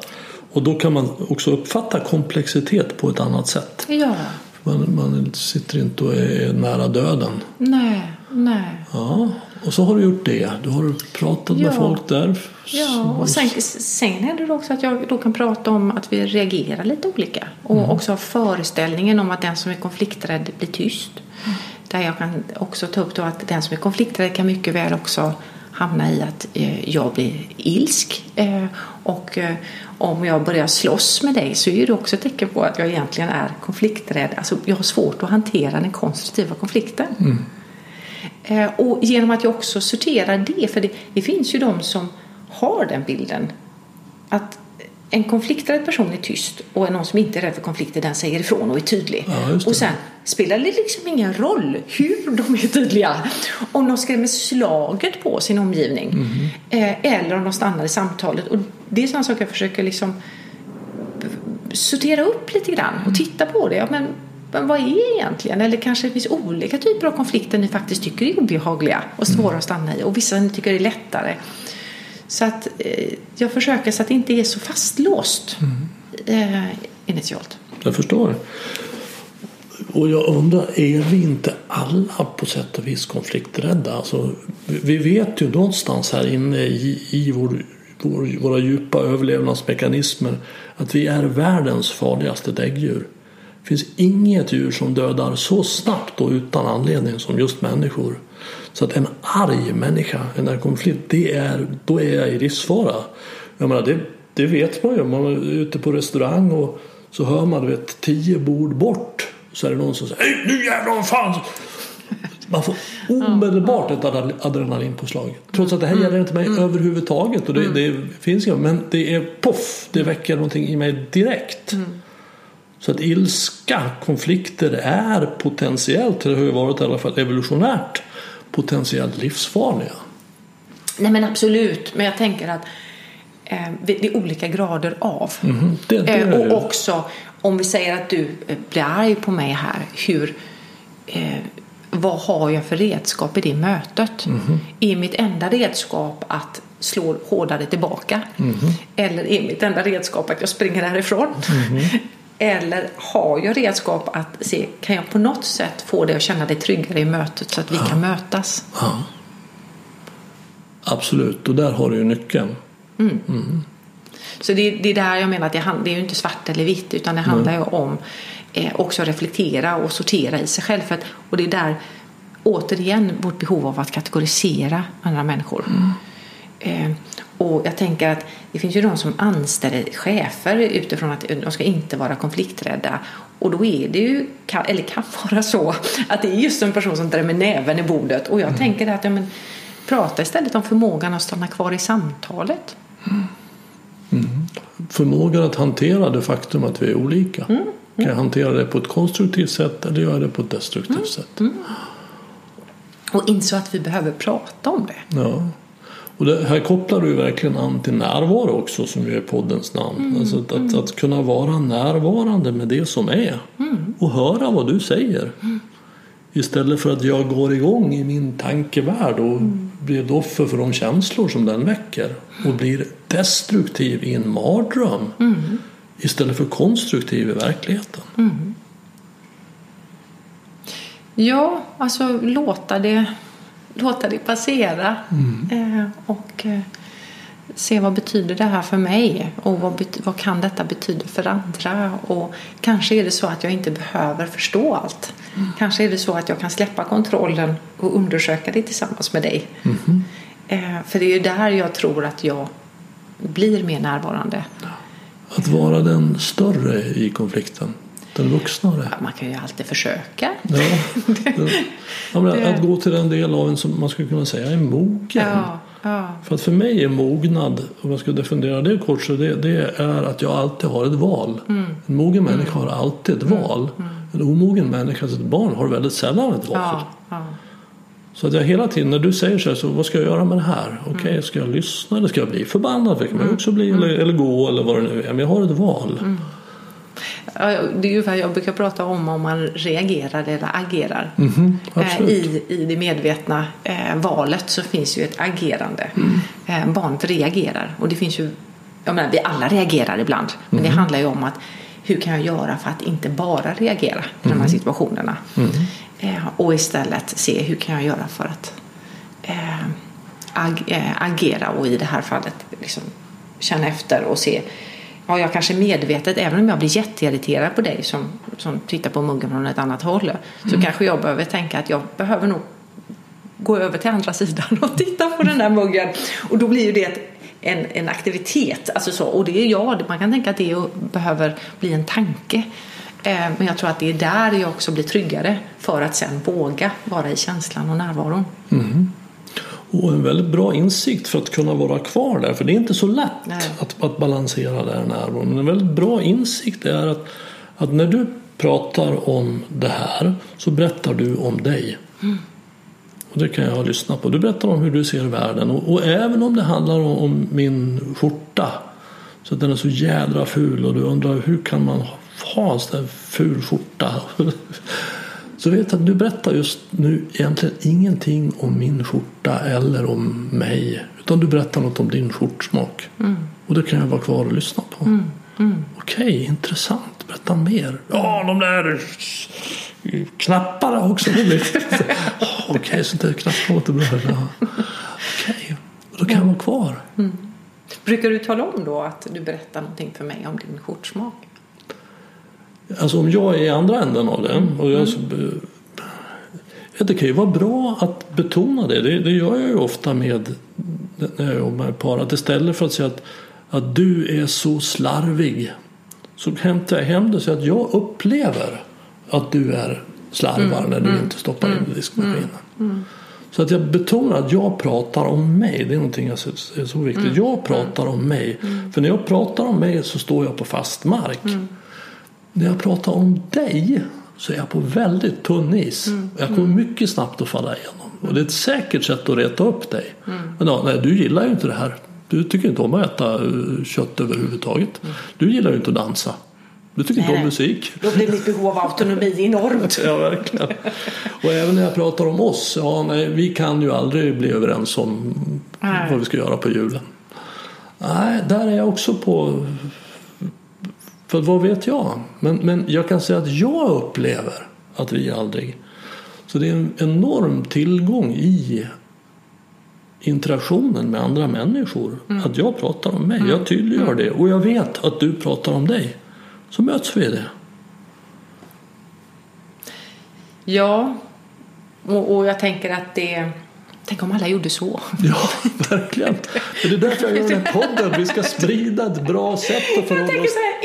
Och då kan man också uppfatta komplexitet på ett annat sätt. Ja. Man, man sitter inte och är nära döden. Nej, nej. Ja, och så har du gjort det. Du har pratat ja. med folk där. Ja, och sen, sen händer det också att jag då kan prata om att vi reagerar lite olika. Och mm. också ha föreställningen om att den som är konflikträdd blir tyst. Mm. Där jag kan också ta upp då att den som är konflikträdd kan mycket väl också hamna i att eh, jag blir ilsk. Eh, och eh, om jag börjar slåss med dig så är det också ett tecken på att jag egentligen är konflikträdd. Alltså jag har svårt att hantera den konstruktiva konflikten. Mm. Och genom att jag också sorterar det, för det, det finns ju de som har den bilden att en konflikträdd person är tyst och någon som inte är rädd för konflikter den säger ifrån och är tydlig. Ja, och sen spelar det liksom ingen roll hur de är tydliga. Om de skrämmer slaget på sin omgivning mm. eller om de stannar i samtalet. Och det är sådana saker jag försöker liksom sortera upp lite grann och titta på det. Ja, men, men vad är egentligen? Eller kanske det finns olika typer av konflikter ni faktiskt tycker är obehagliga och svåra mm. att stanna i och vissa ni tycker är lättare. Så att eh, jag försöker så att det inte är så fastlåst mm. eh, initialt. Jag förstår. Och jag undrar, är vi inte alla på sätt och vis konflikträdda? Alltså, vi vet ju någonstans här inne i, i vår, vår, våra djupa överlevnadsmekanismer att vi är världens farligaste däggdjur. Det finns inget djur som dödar så snabbt och utan anledning som just människor. Så att en arg människa, en konflikt, det är, då är jag i livsfara. Jag menar, det, det vet man ju. Man är ute på restaurang och så hör man du vet, tio bord bort så är det någon som säger nu jävlar fan! Man får omedelbart ett adrenalinpåslag. Trots att det här mm. gäller inte mig mm. överhuvudtaget. Och det, mm. det finns ju, men det är poff, det väcker någonting i mig direkt. Mm. Så att ilska, konflikter är potentiellt, det har ju varit i alla fall evolutionärt, potentiellt livsfarliga. Nej men absolut, men jag tänker att eh, det är olika grader av. Mm, det, det eh, och också om vi säger att du eh, blir arg på mig här, hur, eh, vad har jag för redskap i det mötet? Mm. Är mitt enda redskap att slå hårdare tillbaka? Mm. Eller är mitt enda redskap att jag springer härifrån? Mm. Eller har jag redskap att se, kan jag på något sätt få dig att känna dig tryggare i mötet så att vi ja. kan mötas? Ja. Absolut, och där har du ju nyckeln. Mm. Mm. Så det, det är där jag menar att det, det är ju inte svart eller vitt utan det handlar ju om eh, också att reflektera och sortera i sig själv. Att, och det är där återigen vårt behov av att kategorisera andra människor. Mm. Eh, och jag tänker att det finns ju de som anställer chefer utifrån att de ska inte vara konflikträdda. Och då är det ju, eller kan vara så, att det är just en person som drämmer näven i bordet. Och jag mm. tänker att ja, men, prata istället om förmågan att stanna kvar i samtalet. Mm. Mm. Förmågan att hantera det faktum att vi är olika. Mm. Kan jag hantera det på ett konstruktivt sätt eller gör jag det på ett destruktivt mm. sätt? Mm. Och inså att vi behöver prata om det. Ja. Och det här kopplar du verkligen an till närvaro också som ju är poddens namn. Mm, alltså att, mm. att, kunna vara närvarande med det som är mm. och höra vad du säger. Mm. Istället för att jag går igång i min tankevärld och mm. blir ett offer för de känslor som den väcker och blir destruktiv i en mardröm mm. istället för konstruktiv i verkligheten. Ja, alltså låta det, låta det passera. Eh, och eh, se vad betyder det här för mig och vad, vad kan detta betyda för andra. Och kanske är det så att jag inte behöver förstå allt. Kanske är det så att jag kan släppa kontrollen och undersöka det tillsammans med dig. Eh, för det är ju där jag tror att jag blir mer närvarande. Att vara den större i konflikten. Den vuxnare. Ja, Man kan ju alltid försöka. Ja. ja, men att gå till den del av en som man skulle kunna säga är mogen. Ja, ja. För att för mig är mognad, om jag ska definiera det kort, så det, det är att jag alltid har ett val. Mm. En mogen människa har alltid ett val. En omogen människa, alltså ett barn, har väldigt sällan ett val. Så att jag hela tiden, när du säger så här, så vad ska jag göra med det här? Okej, Mm. ska jag lyssna eller ska jag bli förbannad? Det kan man ju också bli, eller, eller gå eller vad det nu är. Men jag har ett val. Mm. Det är ju vad jag brukar prata om om man reagerar eller agerar. Mhm, absolut. I, I det medvetna eh, valet så finns ju ett agerande. Mm. Eh, barnet reagerar och det finns ju, jag menar vi alla reagerar ibland. Men Mm. det handlar ju om att hur kan jag göra för att inte bara reagera i de Mm. här situationerna. Eh, och istället se hur kan jag göra för att ag, agera och i det här fallet liksom känna efter och se Ja, jag kanske medvetet, även om jag blir jätteirriterad på dig som, som tittar på muggen från ett annat håll, så kanske jag behöver tänka att jag behöver nog gå över till andra sidan och titta på den där muggen. Och då blir ju det en, en aktivitet. Alltså så, och det är jag, man kan tänka att det behöver bli en tanke. Eh, men jag tror att det är där jag också blir tryggare för att sen våga vara i känslan och närvaron. Och en väldigt bra insikt för att kunna vara kvar där. För det är inte så lätt Nej. att, att balansera där närvaron. Men en väldigt bra insikt är att, att när du pratar om det här så berättar du om dig. Och det kan jag lyssna på. Du berättar om hur du ser världen. Och, och även om det handlar om, om min skjorta. Så att den är så jädra ful och du undrar hur kan man ha en sån där ful skjorta? Så vet att du berättar just nu egentligen ingenting om min skjorta eller om mig. Utan du berättar något om din skjortsmak. Och det kan jag vara kvar och lyssna på. Okej, intressant. Berätta mer. Ja, de där knapparna också. Okej, så det knappar låter bra. Ja. Okej, och då kan jag vara kvar. Brukar du tala om då att du berättar någonting för mig om din skjortsmak? Alltså om jag är i andra änden av det. Och jag, ja, det kan ju vara bra att betona det. det. Det gör jag ju ofta med när jag jobbar med par. Att istället för att säga att, att du är så slarvig. Så hämtar jag hem det så att jag upplever att du är slarvar när du inte stoppar in i diskmaskinen. Så att jag betonar att jag pratar om mig. Det är någonting jag ser- är så viktigt. Jag pratar om mig. För när jag pratar om mig så står jag på fast mark. När jag pratar om dig så är jag på väldigt tunn is. Jag kommer mycket snabbt att falla igenom. Och det är ett säkert sätt att reta upp dig. Men ja, nej, du gillar ju inte det här. Du tycker inte om att äta eh, kött överhuvudtaget. Du gillar ju inte att dansa. Du tycker inte Nej, om nej. musik. Då blir mitt behov av autonomi enormt. Ja, verkligen. Och även när jag pratar om oss. Ja, nej, vi kan ju aldrig bli överens om Nej. vad vi ska göra på julen. Nej, där är jag också på... För vad vet jag? Men, men jag kan säga att jag upplever att vi aldrig... Så det är en enorm tillgång i interaktionen med andra människor. Att jag pratar om mig. Jag tydliggör det. Och jag vet att du pratar om dig. Så möts vi i det. Ja, och, och jag tänker att det... Tänk om alla gjorde så. Ja, verkligen. Det är därför jag gör den här podden. Vi ska sprida ett bra sätt att Jag förhålla tänker oss. så här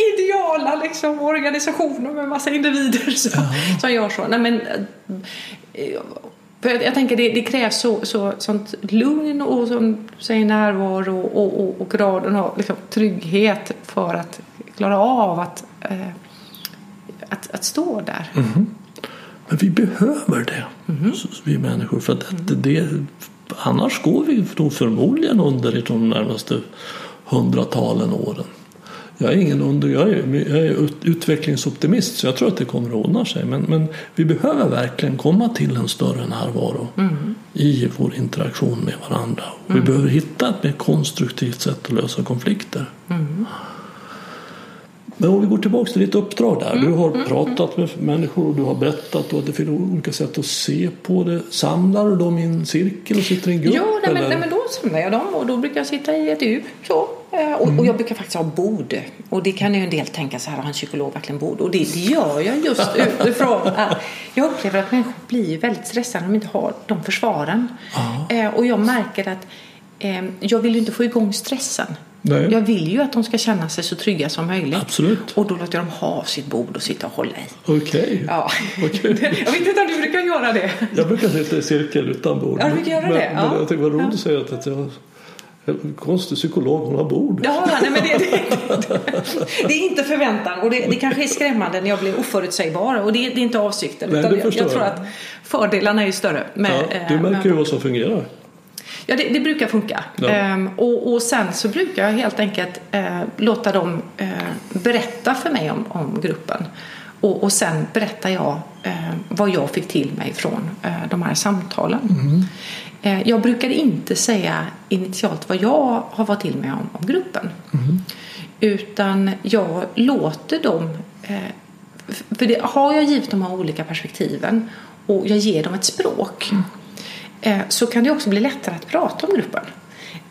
ideala liksom, organisationer med massa individer som, som gör så. Nej, men, eh, för jag, jag tänker det, det krävs så, så, sånt lugn och som säger närvaro och, och, och graden av liksom, trygghet för att klara av att, eh, att, att stå där. Men vi behöver det, så- vi människor. För att det, det, annars går vi nog förmodligen under i de närmaste hundratalen åren. Jag är ingen under, jag är, jag är ut- utvecklingsoptimist så jag tror att det kommer att ordna sig. Men, men vi behöver verkligen komma till en större närvaro Mm. i vår interaktion med varandra. Och Vi behöver hitta ett mer konstruktivt sätt att lösa konflikter. Mm. Men om vi går tillbaka till ditt uppdrag där. Mm, Du har pratat med människor och du har berättat och att det finns olika sätt att se på det. Samlar du dem i en cirkel och sitter i en grupp? Ja, nej, men, nej, men då samlar jag dem och då brukar jag sitta i ett U. Så. Eh, Och, och jag brukar faktiskt ha bord. Och det kan ju en del tänka så här, har en psykolog verkligen bord? Och det, det gör jag just utifrån att jag upplever att människor blir väldigt stressade om de inte har de försvaren. Eh, Och jag märker att eh, jag vill inte få igång stressen. Nej. Jag vill ju att de ska känna sig så trygga som möjligt. Absolut. Och då låter jag dem ha sitt bord och sitta och hålla i. Okej. Ja. Okej. jag vet inte om du brukar göra det. Jag brukar sitta i cirkel utan bord. Ja, du brukar göra men, det, Men ja. jag tycker det var roligt att säga att, jag konstig psykolog, hon har bord. Ja, nej, men det, det, det är inte förväntan och det, det kanske är skrämmande när jag blir oförutsägbar och det, det är inte avsikten. Nej, utan jag, jag tror att fördelarna är större. Med, Ja, du eh, märker med- ju vad som fungerar. Ja, det, det brukar funka. Ja. Ehm, och, och sen så brukar jag helt enkelt eh, låta dem eh, berätta för mig om, om gruppen. Och, och sen berättar jag eh, vad jag fick till mig från eh, de här samtalen. Eh, jag brukar inte säga initialt vad jag har fått till mig om, om gruppen. Utan jag låter dem eh, för det, har jag givit de här olika perspektiven och jag ger dem ett språk eh, så kan det också bli lättare att prata om gruppen.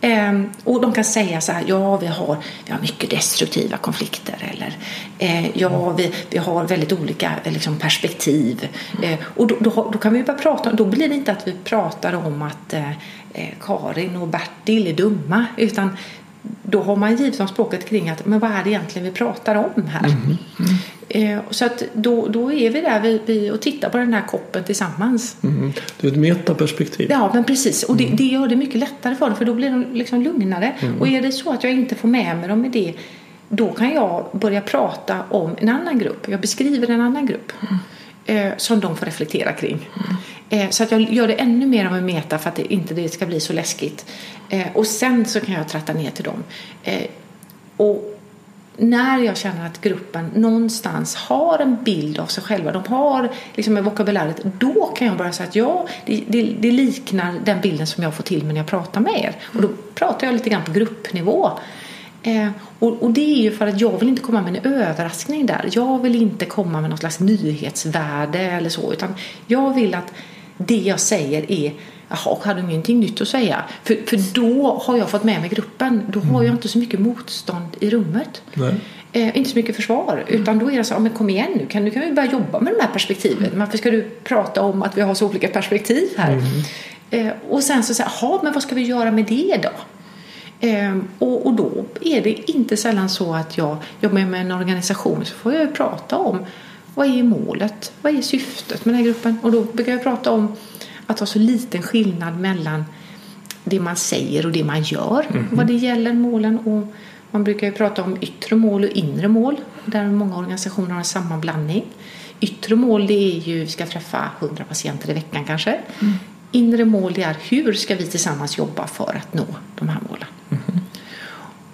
Eh, och de kan säga så här, ja vi har, vi har mycket destruktiva konflikter eller eh, ja vi, vi har väldigt olika eh, liksom, perspektiv. Eh, och då, då, då kan vi börja prata, då blir det inte att vi pratar om att eh, eh, Karin och Bertil är dumma utan då har man givit dem språket kring att men vad är det egentligen vi pratar om här? Eh, så att då, då är vi där vi, vi, och tittar på den här koppen tillsammans. Mm. Det är ett metaperspektiv. Ja, men precis. Och det, det gör det mycket lättare för dem för då blir de liksom lugnare. Och är det så att jag inte får med mig dem i det då kan jag börja prata om en annan grupp. Jag beskriver en annan grupp eh, som de får reflektera kring. Eh, så att jag gör det ännu mer av en meta för att det inte det ska bli så läskigt. Eh, och sen så kan jag tratta ner till dem. Eh, och när jag känner att gruppen någonstans har en bild av sig själva, de har liksom en vokabuläret, då kan jag börja säga att ja, det, det, det liknar den bilden som jag får till mig när jag pratar med er. Och då pratar jag lite grann på gruppnivå. Eh, och, och det är ju för att jag vill inte komma med en överraskning där. Jag vill inte komma med något slags nyhetsvärde eller så, utan jag vill att det jag säger är Jaha, hade du ingenting nytt att säga? För, för då har jag fått med mig gruppen. Då har jag inte så mycket motstånd i rummet. Eh, inte så mycket försvar. Utan då är det så, ja, men kom igen nu, kan, nu kan vi börja jobba med de här perspektiven. Varför ska du prata om att vi har så olika perspektiv här? Eh, och sen så säger jaha, men vad ska vi göra med det då? Eh, och, och då är det inte sällan så att jag jobbar med en organisation så får jag prata om vad är målet? Vad är syftet med den här gruppen? Och då brukar jag prata om att ha så liten skillnad mellan det man säger och det man gör vad det gäller målen. Och man brukar ju prata om yttre mål och inre mål där många organisationer har en sammanblandning. Yttre mål det är ju vi ska träffa 100 patienter i veckan kanske. Inre mål det är hur ska vi tillsammans jobba för att nå de här målen.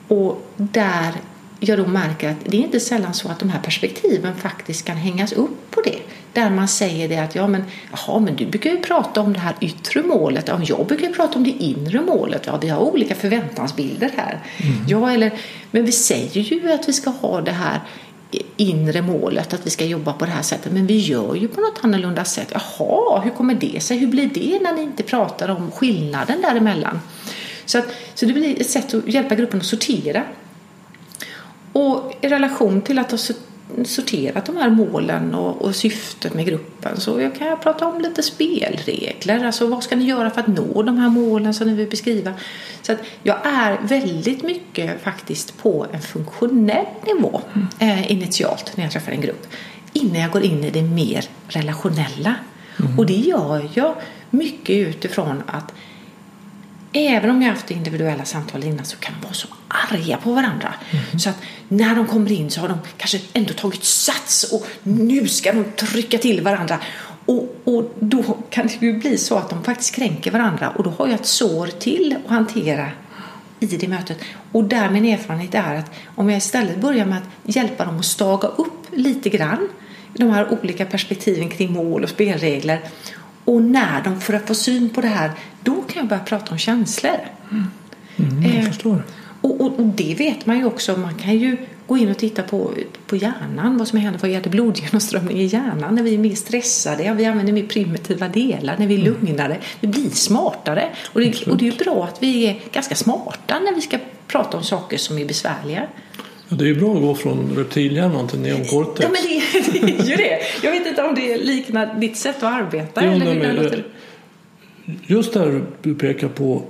Och där jag då märker att det är inte sällan så att de här perspektiven faktiskt kan hängas upp på det. Där man säger det att ja men, jaha, men du brukar ju prata om det här yttre målet. Ja, jag brukar ju prata om det inre målet. Ja, vi har olika förväntansbilder här. Ja, eller, men vi säger ju att vi ska ha det här inre målet, att vi ska jobba på det här sättet. Men vi gör ju på något annorlunda sätt. Jaha, hur kommer det sig? Hur blir det när ni inte pratar om skillnaden däremellan? Så, att, så det blir ett sätt att hjälpa gruppen att sortera. Och i relation till att ha sorterat de här målen och, och syftet med gruppen så jag kan jag prata om lite spelregler. Alltså vad ska ni göra för att nå de här målen som ni vill beskriva? Så att jag är väldigt mycket faktiskt på en funktionell nivå eh, initialt när jag träffar en grupp. Innan jag går in i det mer relationella. Och det gör jag mycket utifrån att Även om jag haft individuella samtal innan så kan de vara så arga på varandra. Så att när de kommer in så har de kanske ändå tagit sats och nu ska de trycka till varandra. Och, och då kan det ju bli så att de faktiskt kränker varandra och då har jag ett sår till att hantera i det mötet. Och där min erfarenhet är att om jag istället börjar med att hjälpa dem att staga upp lite grann de här olika perspektiven kring mål och spelregler och när de får få syn på det här, då kan jag börja prata om känslor. Mm, jag Eh, förstår. Och, och, och, det vet man ju också. Man kan ju gå in och titta på, på hjärnan, vad som händer vad gäller blodgenomströmning i hjärnan när vi är mer stressade, vi använder mer primitiva delar, när vi är mm. lugnare. Vi blir smartare. Och det, och det är ju bra att vi är ganska smarta när vi ska prata om saker som är besvärliga. Ja, det är ju bra att gå från reptilhjärnan till neoncortex. Ja, men det, det, är ju det. Jag vet inte om det liknar ditt sätt att arbeta. Jo, eller hur det just där du pekar på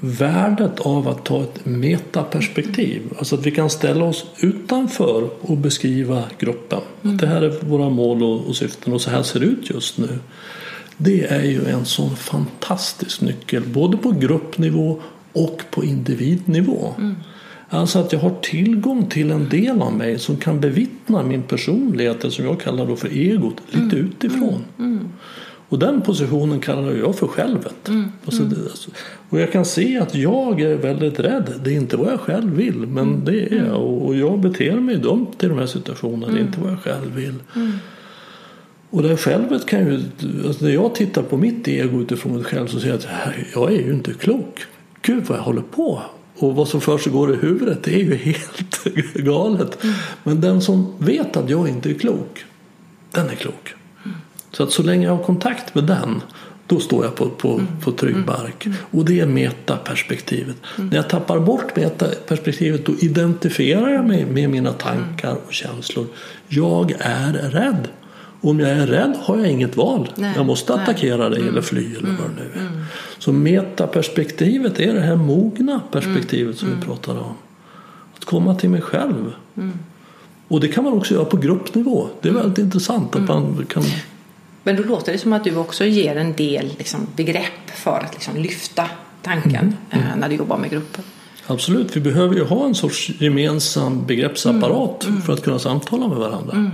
värdet av att ta ett metaperspektiv. Alltså att vi kan ställa oss utanför och beskriva gruppen. Mm. Att det här är våra mål och, och syften och så här ser det ut just nu. Det är ju en sån fantastisk nyckel både på gruppnivå och på individnivå. Mm. Alltså att jag har tillgång till en del av mig som kan bevittna min personlighet, det som jag kallar då för egot, lite mm. utifrån. Mm. mm. Och den positionen kallar jag för självet. Mm. Alltså, och jag kan se att jag är väldigt rädd. Det är inte vad jag själv vill, men mm. det är jag. Och jag beter mig dumt i de här situationerna. Det är inte vad jag själv vill. Och det självet kan ju, alltså när jag tittar på mitt ego utifrån mig själv så ser jag att jag är ju inte klok. Gud vad jag håller på. Och vad som försiggår i huvudet det är ju helt galet. Mm. Men den som vet att jag inte är klok, den är klok. Så att så länge jag har kontakt med den då står jag på, på, mm. på trygg mm. mark. Mm. Och det är metaperspektivet. Mm. När jag tappar bort metaperspektivet då identifierar jag mig med mina tankar mm. och känslor. Jag är rädd. Om jag är rädd har jag inget val. Nej, jag måste attackera dig eller fly eller vad det nu är. Så metaperspektivet är det här mogna perspektivet som vi pratade om. Att komma till mig själv. Och det kan man också göra på gruppnivå. Det är väldigt intressant att man kan men då låter det som att du också ger en del liksom, begrepp för att liksom, lyfta tanken mm. Mm. Eh, när du jobbar med grupper. Absolut, vi behöver ju ha en sorts gemensam begreppsapparat mm. för att kunna samtala med varandra.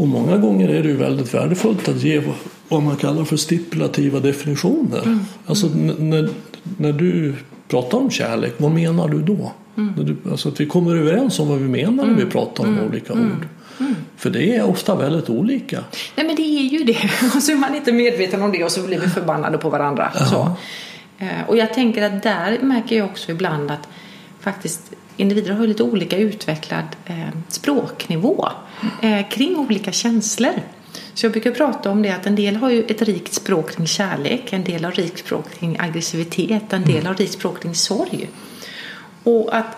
Mm. Och många gånger är det ju väldigt värdefullt att ge vad man kallar för stipulativa definitioner. Mm. Alltså när, när du pratar om kärlek, vad menar du då? Mm. Alltså att vi kommer överens om vad vi menar när vi pratar om olika ord. Mm. För det är ofta väldigt olika. Nej men det är ju det. Och så är man inte medveten om det och så blir vi förbannade på varandra. Så. Eh, och jag tänker att där märker jag också ibland att faktiskt individer har lite olika utvecklad eh, språknivå eh, kring olika känslor. Så jag brukar prata om det att en del har ju ett rikt språk kring kärlek, en del har rikt språk kring aggressivitet, en del mm. har rikt språk kring sorg. Och att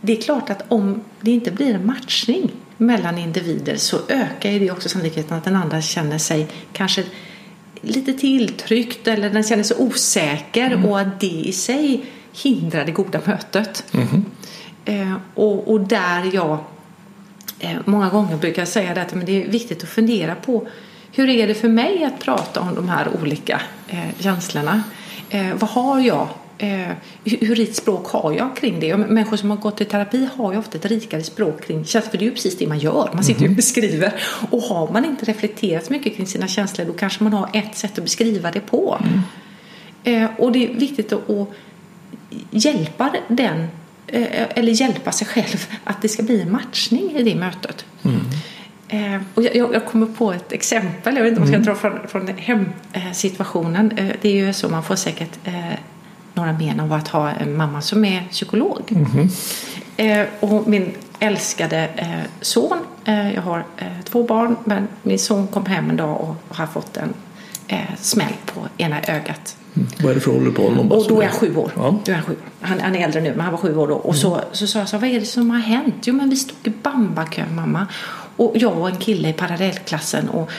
det är klart att om det inte blir en matchning mellan individer så ökar ju det också sannolikheten att den andra känner sig kanske lite tilltryckt eller den känner sig osäker mm. och att det i sig hindrar det goda mötet. Mm. Eh, och, och, där jag eh, många gånger brukar säga att men det är viktigt att fundera på hur är det för mig att prata om de här olika eh, känslorna? Eh, vad har jag eh, hur rikt språk har jag kring det? Människor som har gått i terapi har ju ofta ett rikare språk kring känslor, för det är ju precis det man gör. Man sitter ju och mhm. beskriver. Och har man inte reflekterat mycket kring sina känslor då kanske man har ett sätt att beskriva det på. Mm. Eh, och det är viktigt att, att hjälpa den eller hjälpa sig själv att det ska bli en matchning i det mötet. Mm. Eh, och jag, jag, kommer på ett exempel, jag vet inte om jag ska mm. dra från, från hemsituationen. Eh, det är ju så, man får säkert eh, några men av att ha en mamma som är psykolog. Mm eh, och min älskade eh, son, eh, jag har eh, två barn, men min son kom hem en dag och har fått en eh, smäll på ena ögat. Vad är det för honom? Och då är han sju år. Ja. Då är han, sju. Han, han, är äldre nu, men han var sju år då. Och mm. så, så sa jag så, vad är det som har hänt? Jo, men vi stod i bambakön mamma. Och jag och en kille i parallellklassen. Och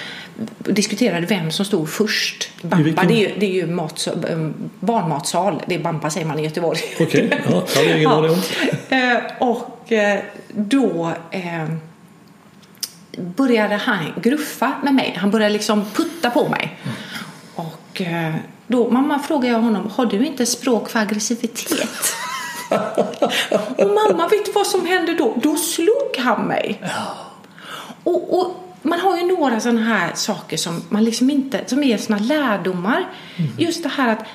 diskuterade vem som stod först. Bampa, vilken... det är ju, det är ju mat, um, barnmatsal. Det är Bampa säger man i Göteborg. Okej, okay. ja, det har ingen aning om. Eh, och eh, då eh, började han gruffa med mig. Han började liksom putta på mig. Mm. Och då mamma frågade jag honom, har du inte språk för aggressivitet? och mamma, vet du vad som hände då? Då slog han mig. Och, och man har ju några sådana här saker som man liksom inte, som är sådana lärdomar. Mm. Just det här att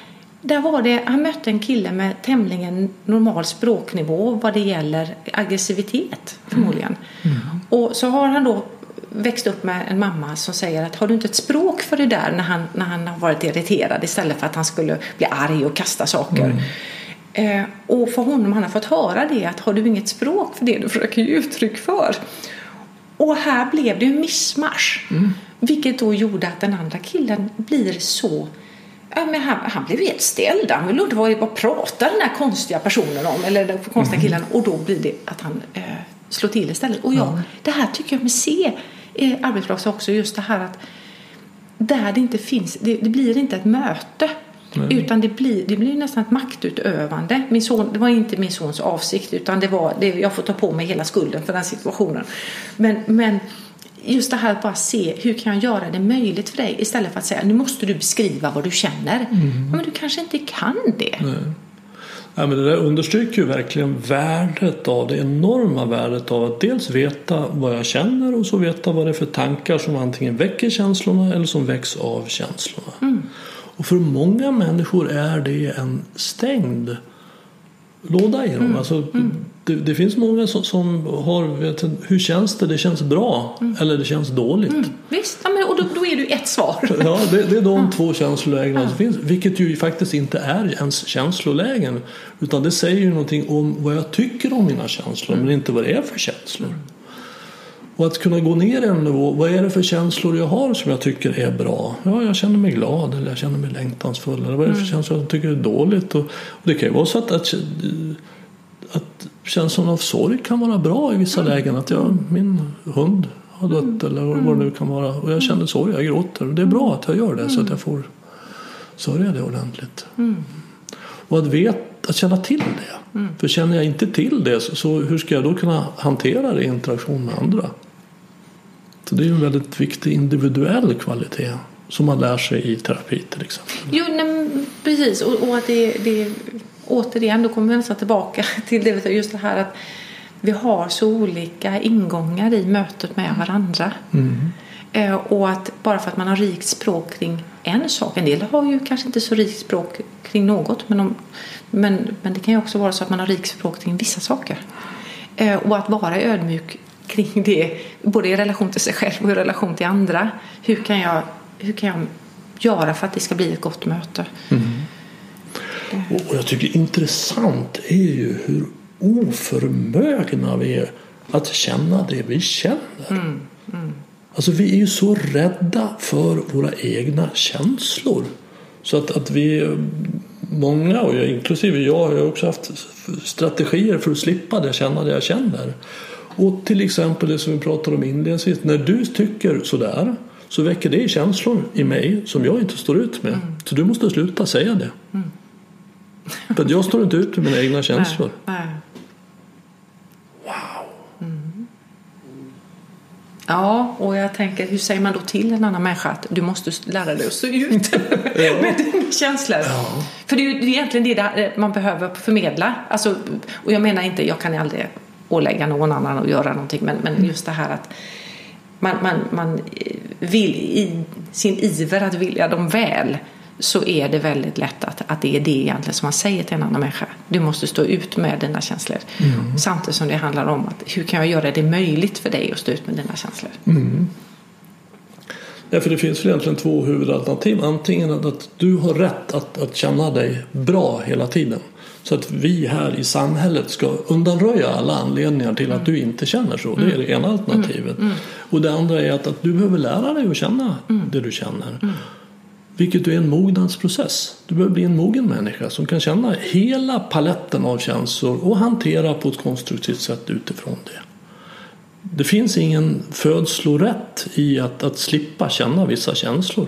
där var det, han mötte en kille med tämligen normal språknivå vad det gäller aggressivitet förmodligen. Mm. Mm. Och så har han då växt upp med en mamma som säger att har du inte ett språk för det där när han, när han har varit irriterad istället för att han skulle bli arg och kasta saker. Eh, och för honom, han har fått höra det att har du inget språk för det du försöker ge uttryck för? Och här blev det en missmarsch. Mm. Vilket då gjorde att den andra killen blir så Ja, men han, han blev helt ställd. Han ville inte vara vad pratar den här konstiga personen om, eller den konstiga mm. killen. Och då blir det att han eh, slår till istället. Och ja, mm. det här tycker jag mig se i arbetsplatser också. Just det här att där det inte finns, det, det blir inte ett möte. Mm. Utan det blir, det blir nästan ett maktutövande. Min son, det var inte min sons avsikt utan det var, det, jag får ta på mig hela skulden för den situationen. Men, men just det här att bara se hur kan jag göra det möjligt för dig istället för att säga nu måste du beskriva vad du känner. Mm. Men du kanske inte kan det. Nej. Ja, men det där understryker ju verkligen värdet av det enorma värdet av att dels veta vad jag känner och så veta vad det är för tankar som antingen väcker känslorna eller som väcks av känslorna. Mm. Och för många människor är det en stängd låda i dem. Mm. Alltså, mm. Det, det, finns många som, som har, vet, hur känns det? Det känns bra mm. eller det känns dåligt. Mm. Visst, ja, men, och då, då är det ju ett svar. ja, det, det är de två känslolägena som finns. Vilket ju faktiskt inte är ens känslolägen. Utan det säger ju någonting om vad jag tycker om mina känslor men inte vad det är för känslor. Och att kunna gå ner en nivå. Vad är det för känslor jag har som jag tycker är bra? Ja, jag känner mig glad eller jag känner mig längtansfull. Eller vad är det för mm. känslor jag tycker är dåligt? Och, och det kan ju vara så att, att, att känslan av sorg kan vara bra i vissa mm. lägen. Att jag, min hund har dött mm. eller vad det nu mm. kan vara. Och jag känner sorg, jag gråter. Och det är bra att jag gör det så att jag får sörja det ordentligt. Och att, vet, att känna till det. För känner jag inte till det så, så hur ska jag då kunna hantera det i interaktion med andra? Så det är en väldigt viktig individuell kvalitet som man lär sig i terapi till exempel. Jo, nej, precis. Och, och, att det, det återigen, då kommer vi nästan tillbaka till det, just det här att vi har så olika ingångar i mötet med varandra. Mm. Eh, och att bara för att man har rikt språk kring en sak, en del har ju kanske inte så rikt språk kring något, men, om, men, men det kan ju också vara så att man har rikt språk kring vissa saker. Eh, och att vara ödmjuk kring det, både i relation till sig själv och i relation till andra. Hur kan jag, hur kan jag göra för att det ska bli ett gott möte? Mm. Och jag tycker intressant är ju hur oförmögna vi är att känna det vi känner. Mm. Mm. Alltså vi är ju så rädda för våra egna känslor. Så att, att vi, många, och jag, inklusive jag, har också haft strategier för att slippa det, känna det jag känner. Och till exempel det som vi pratade om inledningsvis. När du tycker sådär så väcker det känslor i mig som jag inte står ut med. Mm. Så du måste sluta säga det. Mm. För jag står inte ut med mina egna känslor. Nej, nej. Wow. Mm. Ja, och jag tänker hur säger man då till en annan människa att du måste lära dig att stå ut med dina känslor? Ja. För det är ju egentligen det man behöver förmedla. Alltså, och jag menar inte, jag kan aldrig ålägga någon annan att göra någonting. Men, men just det här att man, man, man vill i sin iver att vilja dem väl så är det väldigt lätt att, att det är det egentligen som man säger till en annan människa. Du måste stå ut med dina känslor. Mm. Samtidigt som det handlar om att hur kan jag göra det möjligt för dig att stå ut med dina känslor. Mm. Ja, för det finns väl egentligen två huvudalternativ. Antingen att du har rätt att, att känna dig bra hela tiden. Så att vi här i samhället ska undanröja alla anledningar till att du inte känner så. Det är det ena alternativet. Mm. Mm. Och det andra är att, att du behöver lära dig att känna mm. det du känner. Vilket är en mognadsprocess. Du behöver bli en mogen människa som kan känna hela paletten av känslor och hantera på ett konstruktivt sätt utifrån det. Det finns ingen födslorätt i att, att slippa känna vissa känslor.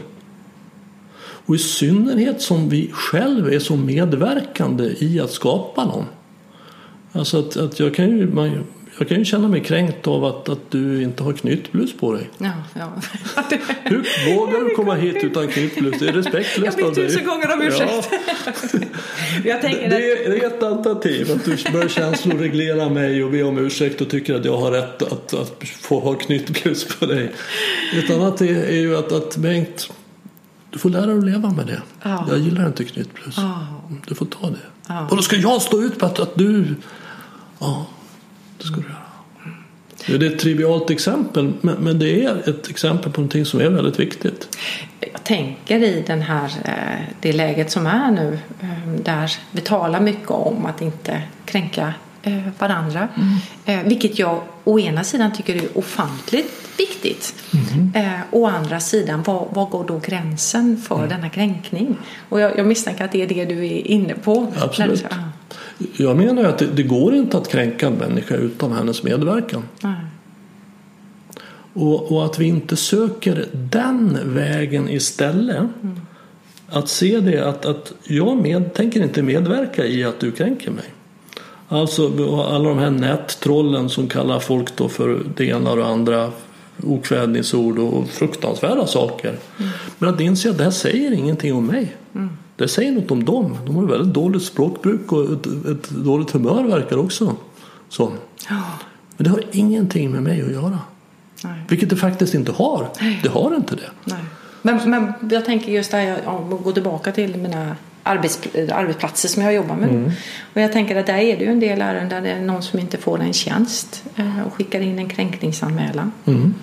Och i synnerhet som vi själva är så medverkande i att skapa dem. Alltså att, att jag, kan ju, man, jag kan ju känna mig kränkt av att, att du inte har knytblus på dig. Ja, ja. Hur vågar du komma hit utan knytblus? Det är respektlöst av dig. Jag ber tusen gånger om ursäkt. Ja. tänker det, är, det är ett alternativ. Att du börjar känsloreglera mig och be om ursäkt och tycker att jag har rätt att, att få ha knytblus på dig. Ett annat är, är ju att, att Bengt du får lära dig att leva med det. Ja. Jag gillar inte knytblus. Ja. Du får ta det. Ja. Och då ska jag stå ut på att, att du... Ja, det ska du göra. Det är ett trivialt exempel men, det är ett exempel på någonting som är väldigt viktigt. Jag tänker i den här, eh, det läget som är nu. Eh, där vi talar mycket om att inte kränka eh, varandra. Eh, vilket jag å ena sidan tycker är ofantligt viktigt. Eh, å andra sidan, var, var går då gränsen för denna kränkning? Och jag, jag misstänker att det är det du är inne på. Absolut. När du- ja. Jag menar ju att det, det går inte att kränka en människa utan hennes medverkan. Nej. Och, och att vi inte söker den vägen istället. Att se det att, att jag med, tänker inte medverka i att du kränker mig. Alltså alla de här nättrollen som kallar folk då för det ena och det andra okvädningsord och fruktansvärda saker. Men att inse att det här säger ingenting om mig. Det säger något om dem. De har väldigt dåligt språkbruk och ett, ett dåligt humör verkar också. Ja. Men det har ingenting med mig att göra. Nej. Vilket det faktiskt inte har. Det har inte det. Nej. Men, men jag tänker just det här, om att gå tillbaka till mina arbets, arbetsplatser som jag jobbar med. Mm. Och jag tänker att där är det ju en del ärenden där det är någon som inte får en tjänst eh, och skickar in en kränkningsanmälan. Mm.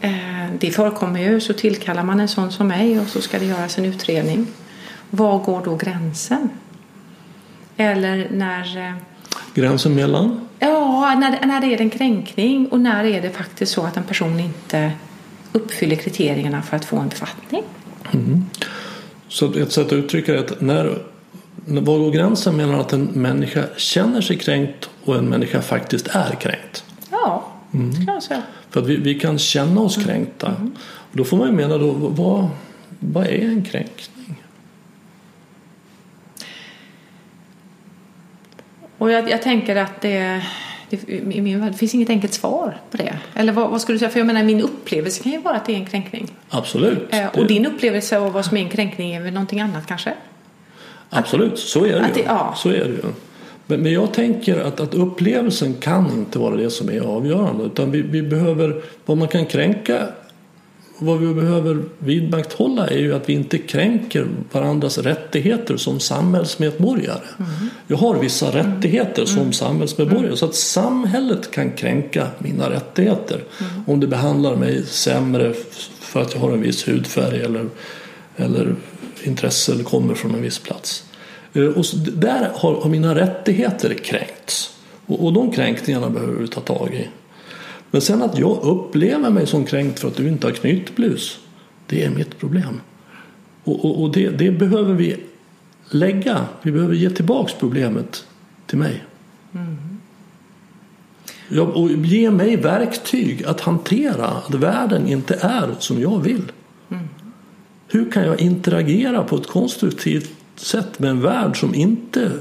Eh, det förekommer ju, så tillkallar man en sån som mig och så ska det göras en utredning. Var går då gränsen? Eller när eh, Gränsen mellan? Ja, när, när är det en kränkning och när är det faktiskt så att en person inte uppfyller kriterierna för att få en befattning? Så ett sätt att uttrycka det är att när, var går gränsen mellan att en människa känner sig kränkt och en människa faktiskt är kränkt? Ja, Mm. det kan jag säga. För att vi, vi kan känna oss kränkta. Och då får man ju mena då, vad, vad är en kränkning? Och jag, jag tänker att det, det, i min värld, det finns inget enkelt svar på det. Eller vad, vad skulle du säga? För jag menar, min upplevelse kan ju vara att det är en kränkning. Absolut. Eh, och Det- din upplevelse av vad som är en kränkning är väl någonting annat kanske? Absolut, så är det Att ju. ja. Så är det ju. Men, men jag tänker att, att upplevelsen kan inte vara det som är avgörande. Utan vi, vi behöver, vad man kan kränka, vad vi behöver vidmakthålla är ju att vi inte kränker varandras rättigheter som samhällsmedborgare. Jag har vissa rättigheter som samhällsmedborgare så att samhället kan kränka mina rättigheter. Om det behandlar mig sämre för att jag har en viss hudfärg eller, eller intresse eller kommer från en viss plats. Eh, och där har, mina rättigheter kränkts. Och de kränkningarna behöver vi ta tag i. Men sen att jag upplever mig som kränkt för att du inte har knytblus, det är mitt problem. Och, och, och det, det behöver vi lägga, vi behöver ge tillbaks problemet till mig. Ja, och ge mig verktyg att hantera att världen inte är som jag vill. Hur kan jag interagera på ett konstruktivt sätt med en värld som inte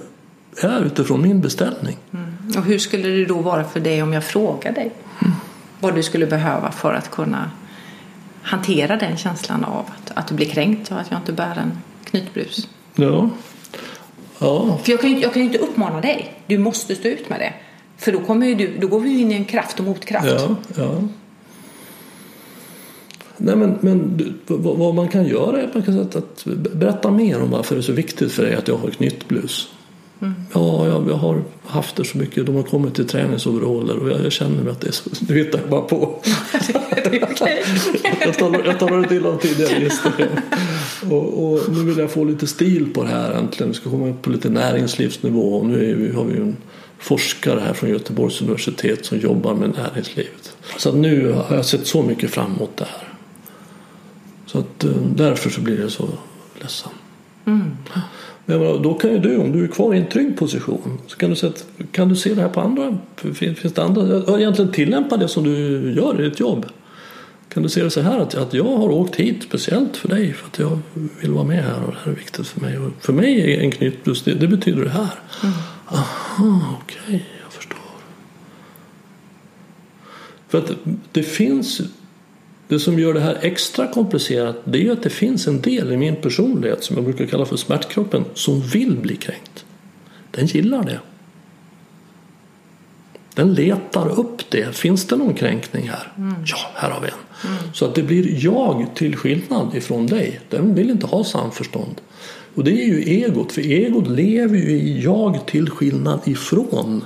är utifrån min beställning? Och hur skulle det då vara för dig om jag frågar dig vad du skulle behöva för att kunna hantera den känslan av att, att du blir kränkt och att jag inte bär en knytblus? Ja. Ja, För jag kan ju inte, jag kan inte uppmana dig. Du måste stå ut med det. För då, kommer du, då går vi ju in i en kraft och motkraft. Ja, ja. Nej, men, men vad, vad man kan göra är att man kan säga att, att berätta mer om varför det är så viktigt för dig att jag har knytblus. Ja, jag, jag har haft det så mycket. De har kommit till träningsoveraller och jag, jag känner mig att det är så. Du hittar bara på. Jag talade, jag talade till om tidigare gäster. Och, och nu vill jag få lite stil på det här äntligen. Vi ska komma upp på lite näringslivsnivå. Och nu vi, har vi ju en forskare här från Göteborgs universitet som jobbar med näringslivet. Så nu har jag sett så mycket fram emot det här. Så att eh, därför så blir det så ledsamt. Jag menar, då kan ju du, om du är kvar i en trygg position, så kan du se, att, kan du se det här på andra, finns, finns det andra, egentligen tillämpa det som du gör i ditt jobb. Kan du se det så här att, att jag har åkt hit speciellt för dig för att jag vill vara med här och det här är viktigt för mig. Och för mig är en knytblus, det, det betyder det här. Aha, okej, jag förstår. För att det finns, det som gör det här extra komplicerat det är ju att det finns en del i min personlighet som jag brukar kalla för smärtkroppen som vill bli kränkt. Den gillar det. Den letar upp det. Finns det någon kränkning här? Ja, här har vi en. Så att det blir jag till skillnad ifrån dig. Den vill inte ha samförstånd. Och det är ju egot, för egot lever ju i jag till skillnad ifrån.